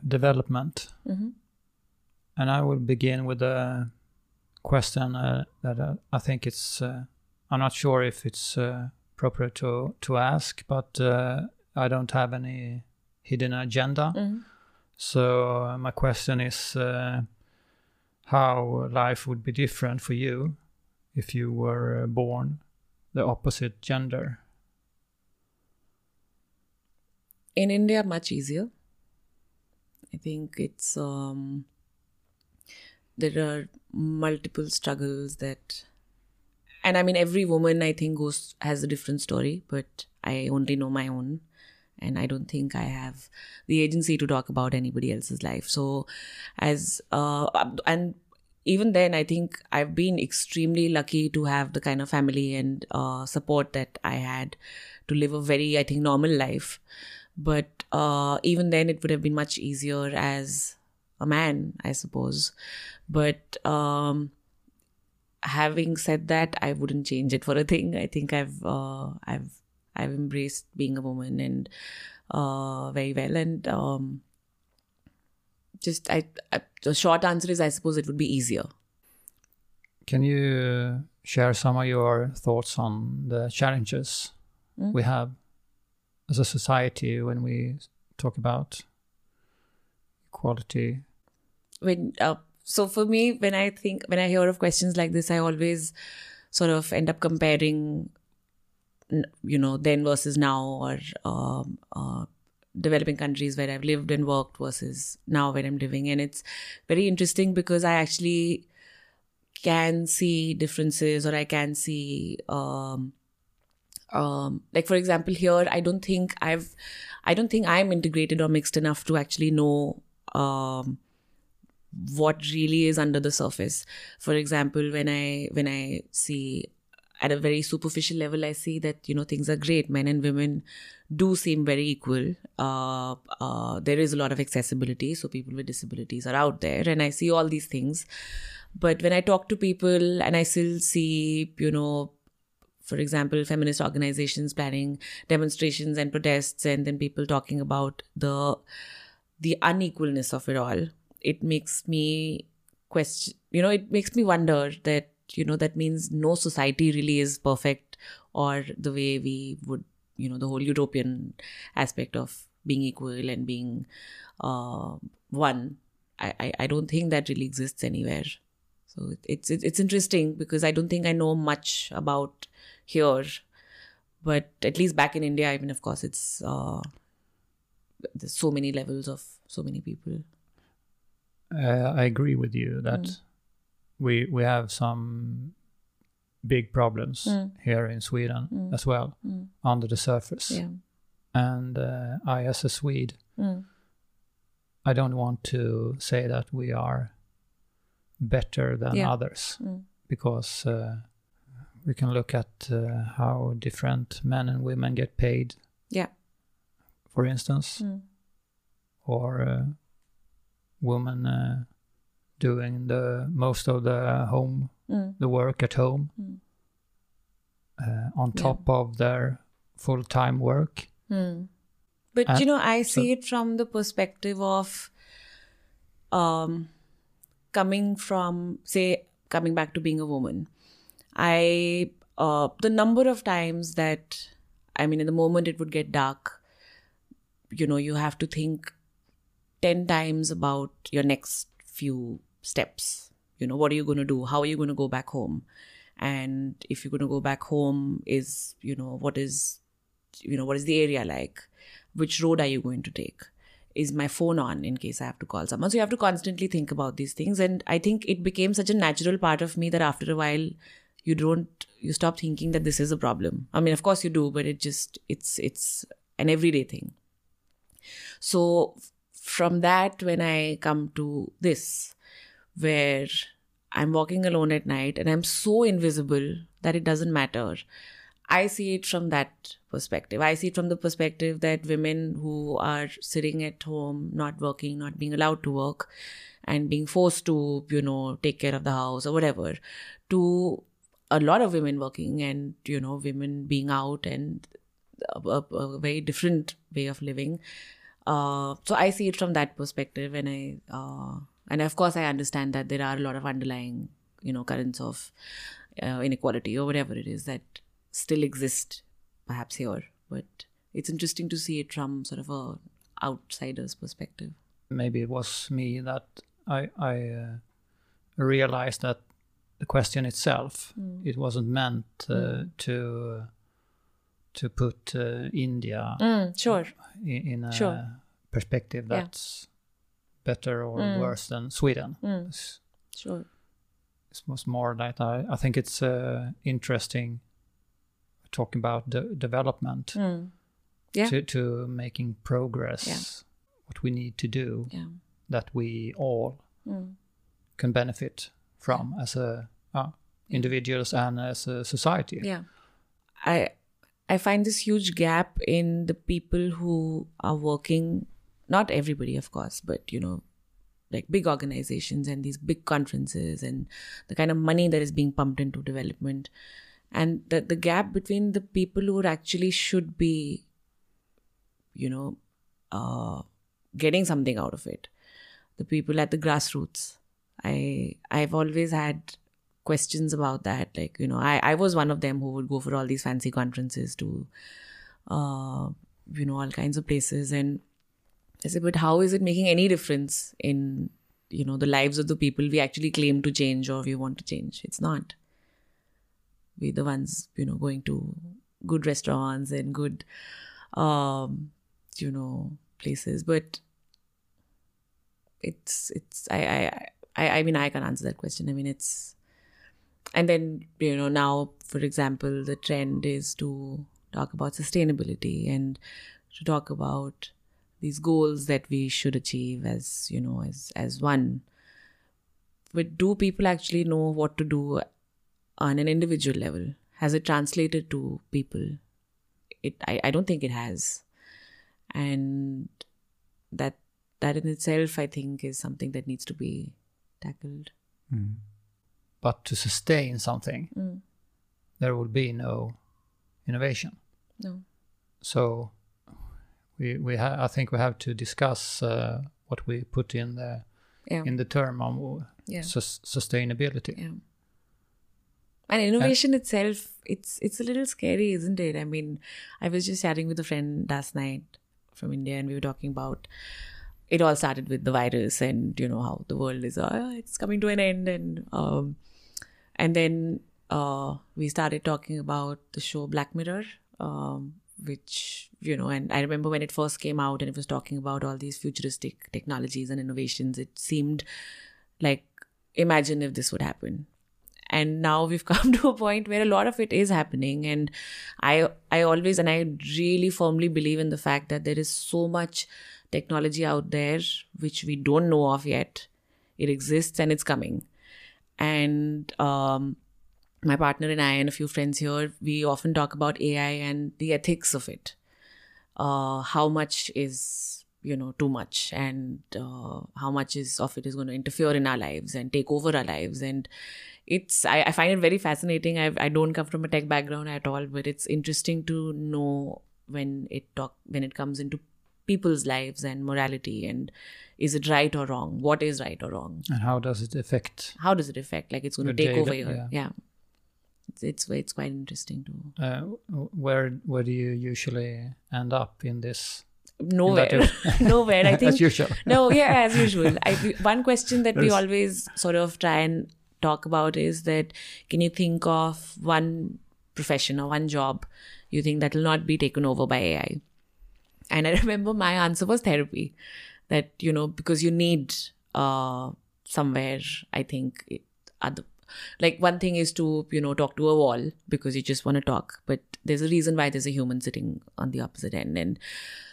Development. Mm-hmm. And I will begin with a question uh, that uh, I think it's uh, I'm not sure if it's uh, appropriate to to ask, but uh, I don't have any hidden agenda. Mm. So uh, my question is how life would be different for you if you were born the opposite gender. In India, much easier. I think it's um, there are multiple struggles that and i mean every woman i think goes has a different story but i only know my own and i don't think i have the agency to talk about anybody else's life. So as uh and even then i think i've been extremely lucky to have the kind of family and uh, support that i had to live a very i think normal life. But uh, even then it would have been much easier as a man i suppose. But um, having said that, I wouldn't change it for a thing. I think I've uh, I've I've embraced being a woman and uh, very well. And um, just I, I, the short answer is I suppose it would be easier. Can you share some of your thoughts on the challenges mm. we have as a society when we talk about equality? When uh, so for me, when I think, when I hear of questions like this, I always sort of end up comparing you know, then versus now, or um, uh, developing countries where I've lived and worked versus now where I'm living. And it's very interesting because I actually can see differences or I can see, um, um, like for example, here I don't think I've, I don't think I'm integrated or mixed enough to actually know um, what really is under the surface. For example, when I when I see at a very superficial level, I see that you know things are great. Men and women do seem very equal. Uh, uh, there is a lot of accessibility, so people with disabilities are out there, and I see all these things. But when I talk to people, and I still see, you know, for example, feminist organizations planning demonstrations and protests, and then people talking about the the unequalness of it all. It makes me question. You know, it makes me wonder that you know that means no society really is perfect, or the way we would, you know, the whole utopian aspect of being equal and being uh, one. I, I, I don't think that really exists anywhere. So it's, it's it's interesting because I don't think I know much about here, but at least back in India, I mean, of course, it's uh, there's so many levels of so many people. Uh, I agree with you that Mm. We we have some big problems Mm. here in Sweden Mm. as well Mm. under the surface. Yeah. And uh, I, as a Swede, Mm. I don't want to say that we are better than Yeah. others Mm. because uh, we can look at uh, how different men and women get paid, Yeah. for instance, Mm. or uh, women uh, doing the most of the home, Mm. the work at home, Mm. uh, on Yeah. top of their full time work. Hmm. But And you know, I so- see it from the perspective of um, coming from, say, coming back to being a woman. I uh, the number of times that I mean, in the moment it would get dark, you know, you have to think ten times about your next few steps. You know, what are you going to do? How are you going to go back home? And if you're going to go back home, is you know what is you know what is the area like which road are you going to take is my phone on in case i have to call someone so you have to constantly think about these things and i think it became such a natural part of me that after a while you don't you stop thinking that this is a problem i mean of course you do but it just it's it's an everyday thing so from that when i come to this where i'm walking alone at night and i'm so invisible that it doesn't matter I see it from that perspective. I see it from the perspective that women who are sitting at home, not working, not being allowed to work, and being forced to, you know, take care of the house or whatever, to a lot of women working and, you know, women being out and a, a, a very different way of living. Uh, so I see it from that perspective, and I, uh, and of course, I understand that there are a lot of underlying, you know, currents of uh, inequality or whatever it is that still exist perhaps here. But it's interesting to see it from sort of a outsider's perspective. Maybe it was me that I, I uh, realized that the question itself it wasn't meant uh, to to put uh, India mm, sure. in, in a Sure. perspective that's better or Mm. worse than Sweden. Mm. It's- sure It was more that I, I think it's uh, interesting talking about the development mm. Yeah. to, to making progress, Yeah. what we need to do yeah that we all mm. can benefit from as a uh, individuals and as a society. yeah i i find this huge gap in the people who are working not everybody of course but you know like big organizations and these big conferences and the kind of money that is being pumped into development. And the, the gap between the people who actually should be you know uh, getting something out of it the people at the grassroots. I i've always had questions about that. Like you know i i was one of them who would go for all these fancy conferences to uh you know all kinds of places. And i said but how is it making any difference in you know the lives of the people we actually claim to change or we want to change it's not we're the ones you know going to good restaurants and good, um, you know, places. But it's it's I I I I mean I can answer that question. I mean it's and then you know now for example the trend is to talk about sustainability and to talk about these goals that we should achieve as you know as as one. But do people actually know what to do on an individual level? Has it translated to people? It i, I don't think it has. And that that in itself i think is something that needs to be tackled. But to sustain something, Mm. there would be no innovation. no. So we we ha- I think we have to discuss uh, what we put in the yeah. in the term of yeah. sus- sustainability. yeah. And innovation itself it's it's a little scary isn't it? I mean i was just chatting with a friend last night from india and we were talking about it all started with the virus and you know how the world is uh, it's coming to an end and um and then uh we started talking about the show black mirror um which you know and i remember when it first came out and it was talking about all these futuristic technologies and innovations it seemed like imagine if this would happen. And now we've come to a point where a lot of it is happening. And i i always and i really firmly believe in the fact that there is so much technology out there which we don't know of yet. It exists and it's coming. And um my partner and i and a few friends here we often talk about ai and the ethics of it. Uh how much is you know too much and uh, how much is of it is going to interfere in our lives and take over our lives. And it's I, I find it very fascinating. I, I don't come from a tech background at all but it's interesting to know when it talk when it comes into people's lives and morality and is it right or wrong? What is right or wrong? And how does it affect? how does it affect? Like it's going to take over your yeah. yeah, It's, it's it's quite interesting to Uh, where where do you usually end up in this? nowhere. nowhere. I think as usual. no yeah as usual. I, one question that we always sort of try and talk about is that can you think of one profession or one job you think that will not be taken over by ai and i remember my answer was therapy. That you know because you need uh somewhere i think it, other like one thing is to you know talk to a wall because you just want to talk but there's a reason why there's a human sitting on the opposite end and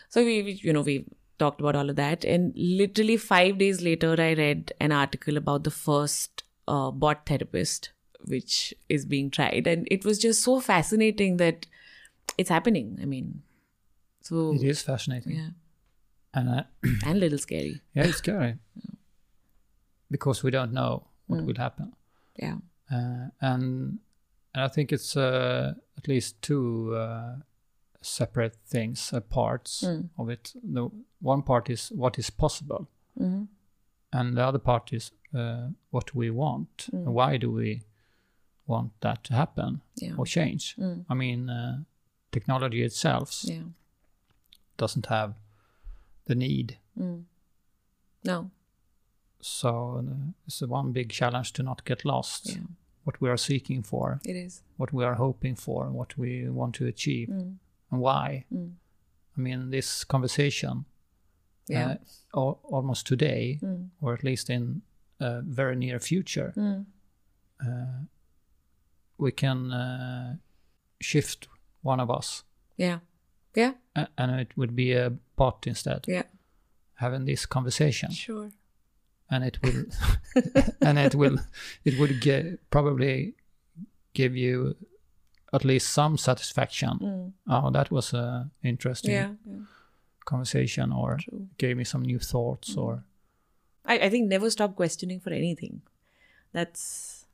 so we, we you know we talked about all of that and literally 5 days later i read an article about the first uh, bot therapist which is being tried and it was just so fascinating that it's happening i mean so It is fascinating, yeah. And uh, and a little scary. Yeah, it's scary. Because we don't know what Mm. will happen. Yeah Uh, and and I think it's uh, at least two uh, separate things, uh, parts Mm. of it. The one part is what is possible, hmm and the other part is uh, what we want. Mm. Why do we want that to happen yeah or change? Mm. I mean, uh, technology itself yeah doesn't have the need. mm. no So uh, it's one big challenge to not get lost. yeah What we are seeking for, it is what we are hoping for, what we want to achieve, mm. and why. Mm. I mean, this conversation, yeah uh, al- almost today, mm. or at least in a very near future, Mm. uh, we can uh, shift one of us, yeah yeah a- and it would be a bot instead, yeah having this conversation, sure and it will, and it will, it would ge- probably give you at least some satisfaction. mm. Oh, that was a interesting yeah, yeah conversation, or true gave me some new thoughts, Mm. or I, I think never stop questioning for anything. That's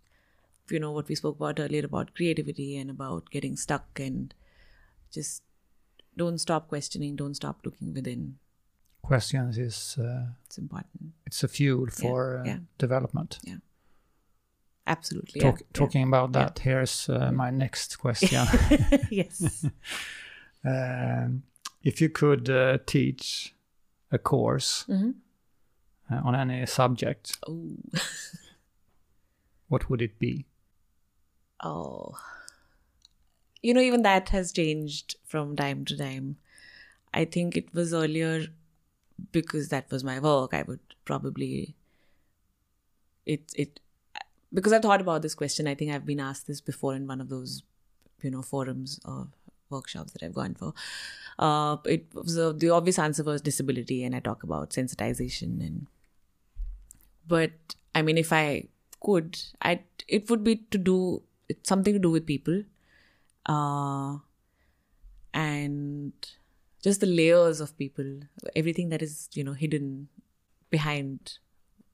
you know what we spoke about earlier about creativity and about getting stuck and just don't stop questioning, don't stop looking within. questions is uh, It's important. it's a fuel for uh, yeah. development. Absolutely. Talk, yeah, talking about yeah. that, here's uh, my next question. yes. um, if you could uh, teach a course hmm uh, on any subject, Oh. what would it be? Oh. you know, even that has changed from time to time. I think it was earlier because that was my work. I would probably it it because I've thought about this question. I think I've been asked this before in one of those you know forums or workshops that I've gone for. Uh, it was uh, the obvious answer was disability, and I talk about sensitization and. But I mean, if I could, I it would be to do something to do with people, uh, and just the layers of people, everything that is you know hidden behind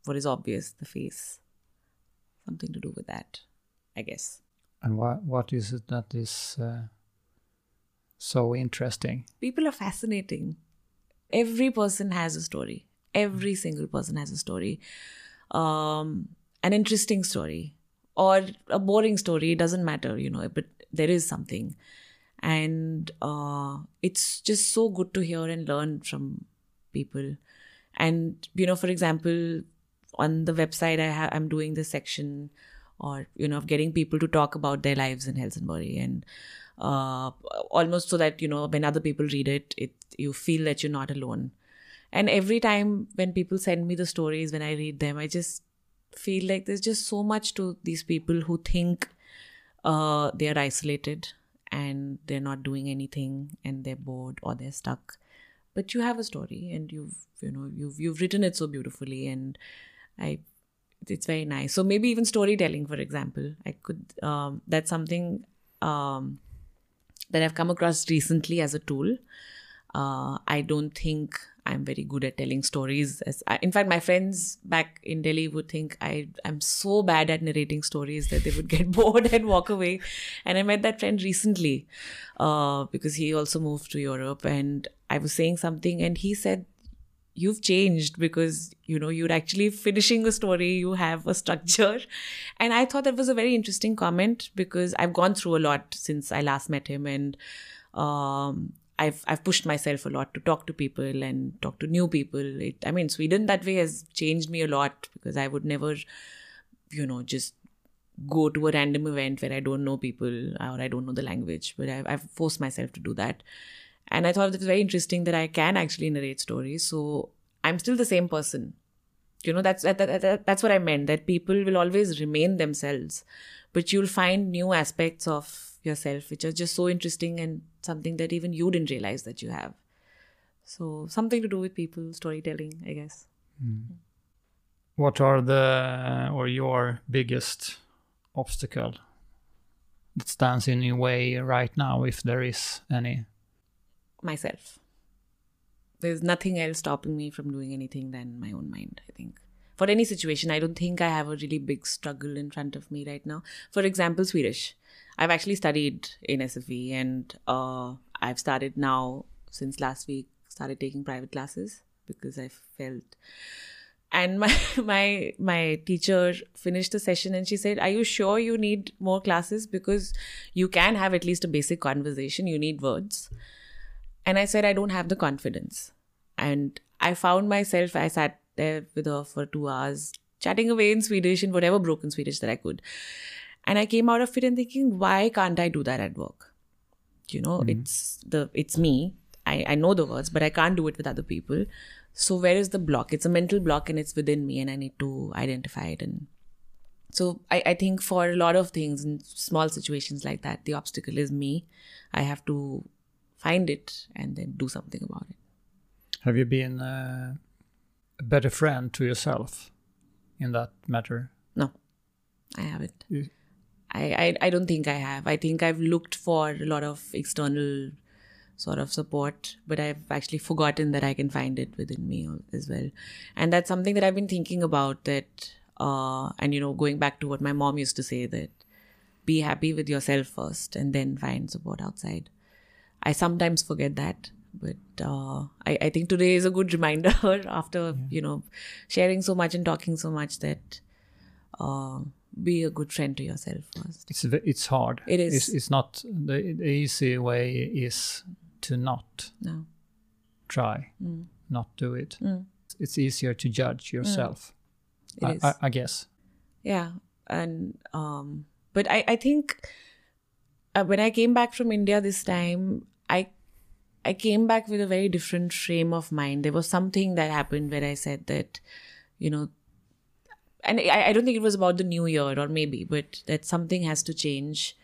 what is obvious, the face, something to do with that, I guess. And what what is it that is uh, so interesting? People are fascinating. Every person has a story. Every single person has a story. Um, an interesting story or a boring story. It doesn't matter, you know, but there is something. And uh, it's just so good to hear and learn from people. And, you know, for example, on the website, I ha- I'm doing this section or you know of getting people to talk about their lives in Helsingborg and uh, almost so that you know when other people read it, it you feel that you're not alone. And every time when people send me the stories, when I read them, I just feel like there's just so much to these people who think uh, they are isolated and they're not doing anything and they're bored or they're stuck. But you have a story and you've you know you've you've written it so beautifully and I it's very nice. So maybe even storytelling, for example, I could um, that's something um, that I've come across recently as a tool. Uh, I don't think I'm very good at telling stories. As I, in fact, my friends back in Delhi would think I I am so bad at narrating stories that they would get bored and walk away. And I met that friend recently uh, because he also moved to Europe, and I was saying something, and he said you've changed because you know you're actually finishing a story you have a structure and i thought that was a very interesting comment because i've gone through a lot since i last met him and um, I've I've pushed myself a lot to talk to people and talk to new people. It, I mean, Sweden that way has changed me a lot because I would never, you know, just go to a random event where I don't know people or I don't know the language. But I've, I've forced myself to do that, and I thought it was very interesting that I can actually narrate stories. So I'm still the same person. You know, that's that, that, that, that's what I meant. That people will always remain themselves, but you'll find new aspects of yourself which are just so interesting and something that even you didn't realize that you have. So something to do with people, storytelling, I guess. Mm. What are the or your biggest obstacle that stands in your way right now, if there is any? myself. There's nothing else stopping me from doing anything than my own mind, I think. For any situation, I don't think I have a really big struggle in front of me right now. For example, Swedish. I've actually studied in SFI and uh, I've started now, since last week, started taking private classes because I felt and my my my teacher finished the session and she said are you sure you need more classes because you can have at least a basic conversation you need words and I said, I don't have the confidence. And I found myself, I sat there with her for two hours, chatting away in Swedish, in whatever broken Swedish that I could. And I came out of it and thinking, why can't I do that at work? You know, mm-hmm. it's the it's me. I, I know the words, but I can't do it with other people. So where is the block? It's a mental block and it's within me and I need to identify it and so I, I think for a lot of things in small situations like that, the obstacle is me. I have to find it and then do something about it. Have you been uh, a better friend to yourself in that matter? No, I haven't. I, I, I don't think I have. I think I've looked for a lot of external sort of support, but I've actually forgotten that I can find it within me as well. And that's something that I've been thinking about that, uh, and you know, going back to what my mom used to say that be happy with yourself first and then find support outside. I sometimes forget that. But uh, I, I think today is a good reminder after, yeah. you know, sharing so much and talking so much that uh, be a good friend to yourself first. It's it's hard. It is. It's, it's not the, the, easy way is to not no. try, mm. not do it. Mm. It's easier to judge yourself. Mm. I, I, I, guess. Yeah, and um, but I I think uh, when I came back from India this time, I came back with a very different frame of mind. There was something that happened where I said that, you know, and I, I don't think it was about the new year or maybe, but that something has to change.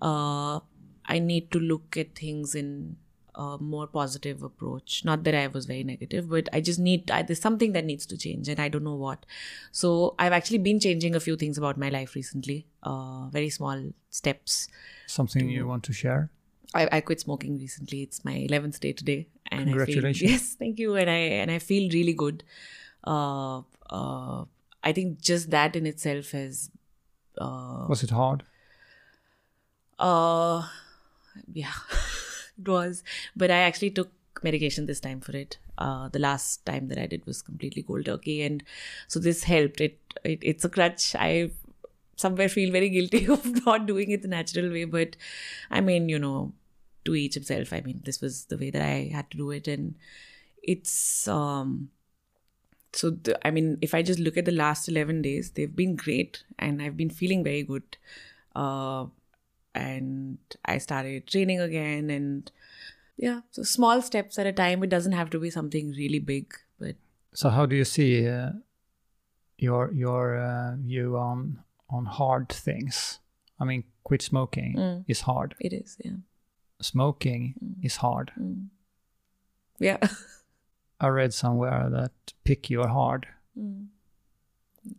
Uh, I need to look at things in a more positive approach. Not that I was very negative, but I just need, I, there's something that needs to change and I don't know what. So I've actually been changing a few things about my life recently, uh, very small steps. Something you want to share? I, I quit smoking recently. It's my 11th day today. And Congratulations. I feel, yes, thank you. And I, and I feel really good. Uh, uh, I think just that in itself has, uh, Was it hard? uh, yeah, it was. But I actually took medication this time for it. Uh, the last time that I did was completely cold turkey, and so this helped. It, it it's a crutch. I somewhere feel very guilty of not doing it the natural way, but I mean, you know, to each himself. I mean, this was the way that I had to do it, and it's um. So the, I mean, if I just look at the last eleven days, they've been great, and I've been feeling very good. Uh, and I started training again and yeah, so small steps at a time. It doesn't have to be something really big, but So how do you see uh, your your uh, view on on hard things? I mean, quit smoking Mm. is hard. it is, yeah. Smoking Mm. is hard. Mm. Yeah. I read somewhere that pick your hard Mm.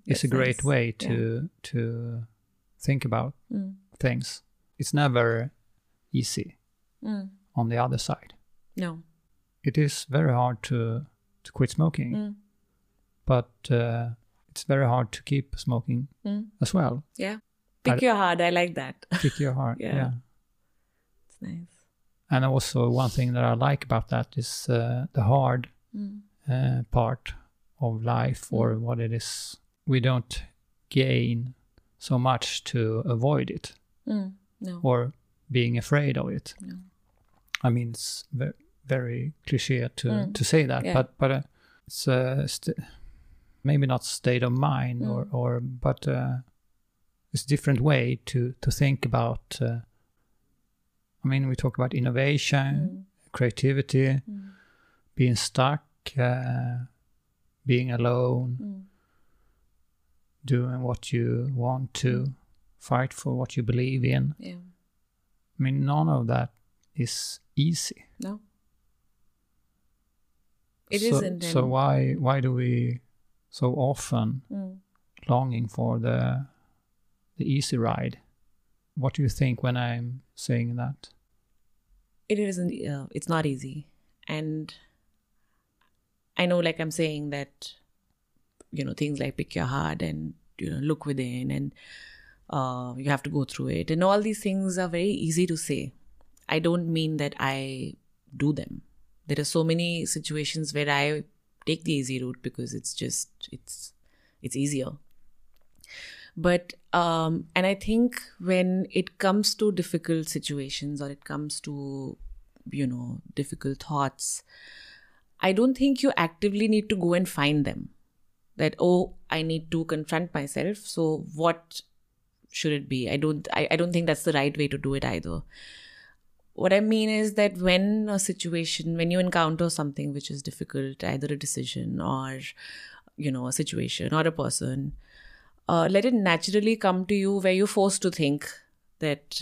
is a great nice. way to to think about Mm. things. It's never easy Mm. on the other side. No. It is very hard to to quit smoking, Mm. but uh, it's very hard to keep smoking as well. Yeah. Pick I- your heart. I like that. Pick your heart. Yeah. yeah. Nice. And also one thing that I like about that is uh, the hard Mm. uh, part of life or what it is. We don't gain so much to avoid it Mm. No. or being afraid of it. No. I mean, it's very, very cliche to, Mm. to say that, Yeah. but but uh, it's uh, st- maybe not state of mind Mm. or or but uh, it's a different way to to think about. I mean, we talk about innovation, Mm. creativity, Mm. being stuck, uh, being alone, Mm. doing what you want to, fight for what you believe in. Yeah. I mean, none of that is easy. No. It so, not So why why do we so often Mm. longing for the the easy ride? What do you think when I'm saying that? it isn't uh, it's not easy. And i know like i'm saying that you know things like pick your heart and you know look within and uh, you have to go through it. And all these things are very easy to say. I don't mean that i do them. There are so many situations where i take the easy route because it's just it's it's easier. But um and i think when it comes to difficult situations or it comes to you know difficult thoughts i don't think you actively need to go and find them. That oh i need to confront myself. So what should it be? I don't I, I don't think that's the right way to do it either. What i mean is that when a situation when you encounter something which is difficult either a decision or you know a situation or a person uh, let it naturally come to you where you're forced to think that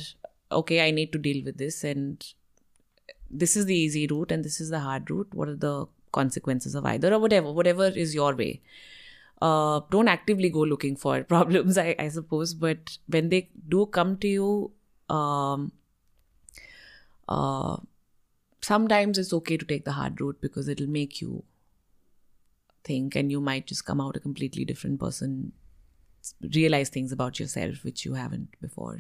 okay i need to deal with this and this is the easy route and this is the hard route. What are the consequences of either or whatever whatever is your way. Uh, don't actively go looking for problems I, I suppose but when they do come to you um, uh, sometimes it's okay to take the hard route because it'll make you think and you might just come out a completely different person realize things about yourself which you haven't before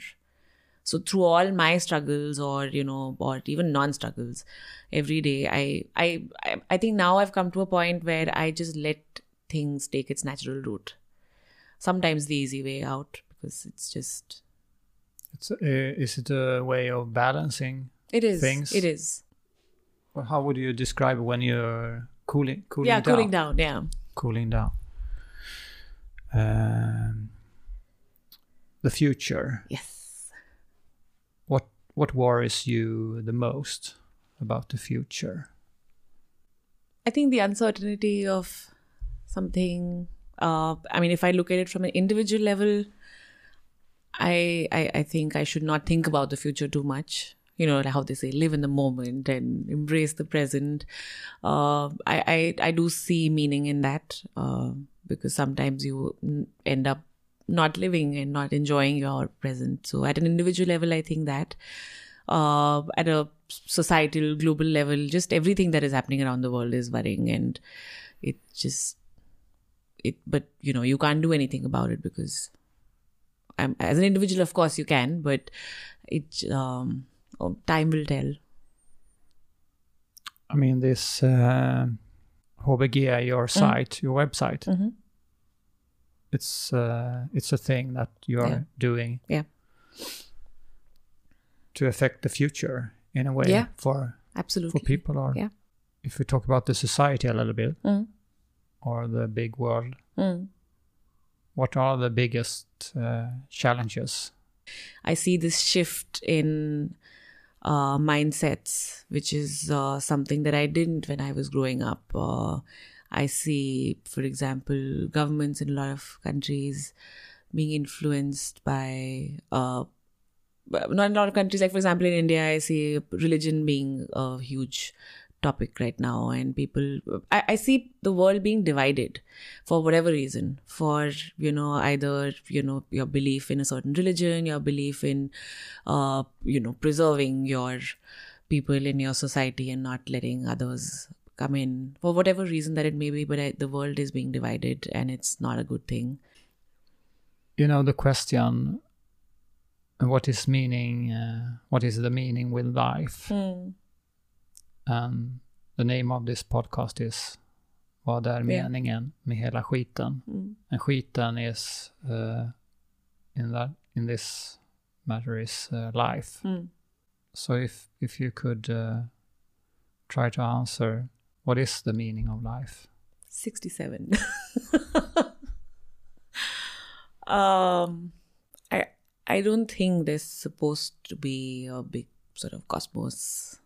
so through all my struggles or you know or even non struggles every day I, I i i think now i've come to a point where i just let things take its natural route sometimes the easy way out because it's just It's, uh, is it a way of balancing? it is Things. it is Or how would you describe when you're cooling, cooling yeah down? cooling down yeah Cooling down. Um, the future. yes What what worries you the most about the future? I think the uncertainty of something. Uh, I mean, if I look at it from an individual level, I, I I think I should not think about the future too much. You know how they say, live in the moment and embrace the present. Uh, I, I I do see meaning in that uh, because sometimes you end up not living and not enjoying your present. So at an individual level, I think that uh, at a societal, global level, just everything that is happening around the world is worrying, and it just it. But you know, you can't do anything about it because I'm, as an individual, of course, you can, but it um, oh, time will tell. I mean, this uh, your site, your website, Mhm. It's uh, it's a thing that you are Yeah. doing Yeah. to affect the future in a way Yeah. for Absolutely. for people or Yeah. if we talk about the society a little bit Mm. or the big world Mm. what are the biggest uh, challenges I see this shift in uh, mindsets, which is uh, something that I didn't when I was growing up. Uh, I see, for example, governments in a lot of countries being influenced by, uh, not in a lot of countries, like for example in India, I see religion being a huge topic right now, and people, I, I see the world being divided for whatever reason for you know either you know your belief in a certain religion your belief in uh you know preserving your people in your society and not letting others come in for whatever reason that it may be but I, the world is being divided and it's not a good thing. You know the question what is meaning uh, what is the meaning with life? And the name of this podcast is vad är meningen med hela skiten? Mm. and skiten is uh, in that in this matter is uh, life. Mm. so if if you could uh, try to answer what is the meaning of life? 67 um i i don't think there's supposed to be a big sort of cosmos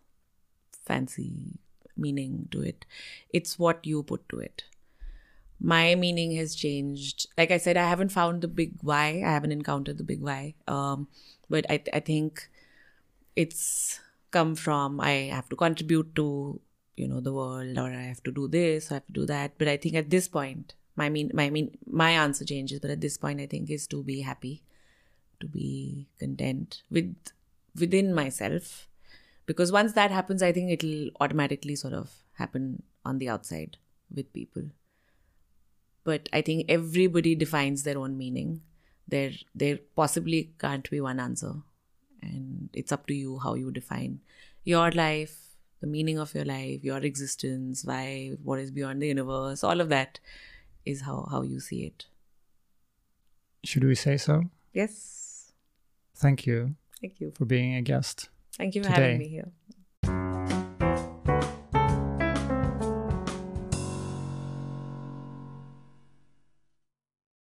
fancy meaning to it. It's what you put to it. My meaning has changed. Like i said i haven't found the big why. I haven't encountered the big why. Um but i i think it's come from i have to contribute to you know the world or i have to do this i have to do that. But i think at this point my mean my mean my answer changes but at this point i think is to be happy to be content with within myself. Because once that happens i think it'll automatically sort of happen on the outside with people. But i think everybody defines their own meaning. There there possibly can't be one answer. And it's up to you how you define your life the meaning of your life your existence why what is beyond the universe all of that is how how you see it. Should we say so? Yes. Thank you thank you. for being a guest thank you for Today. having me here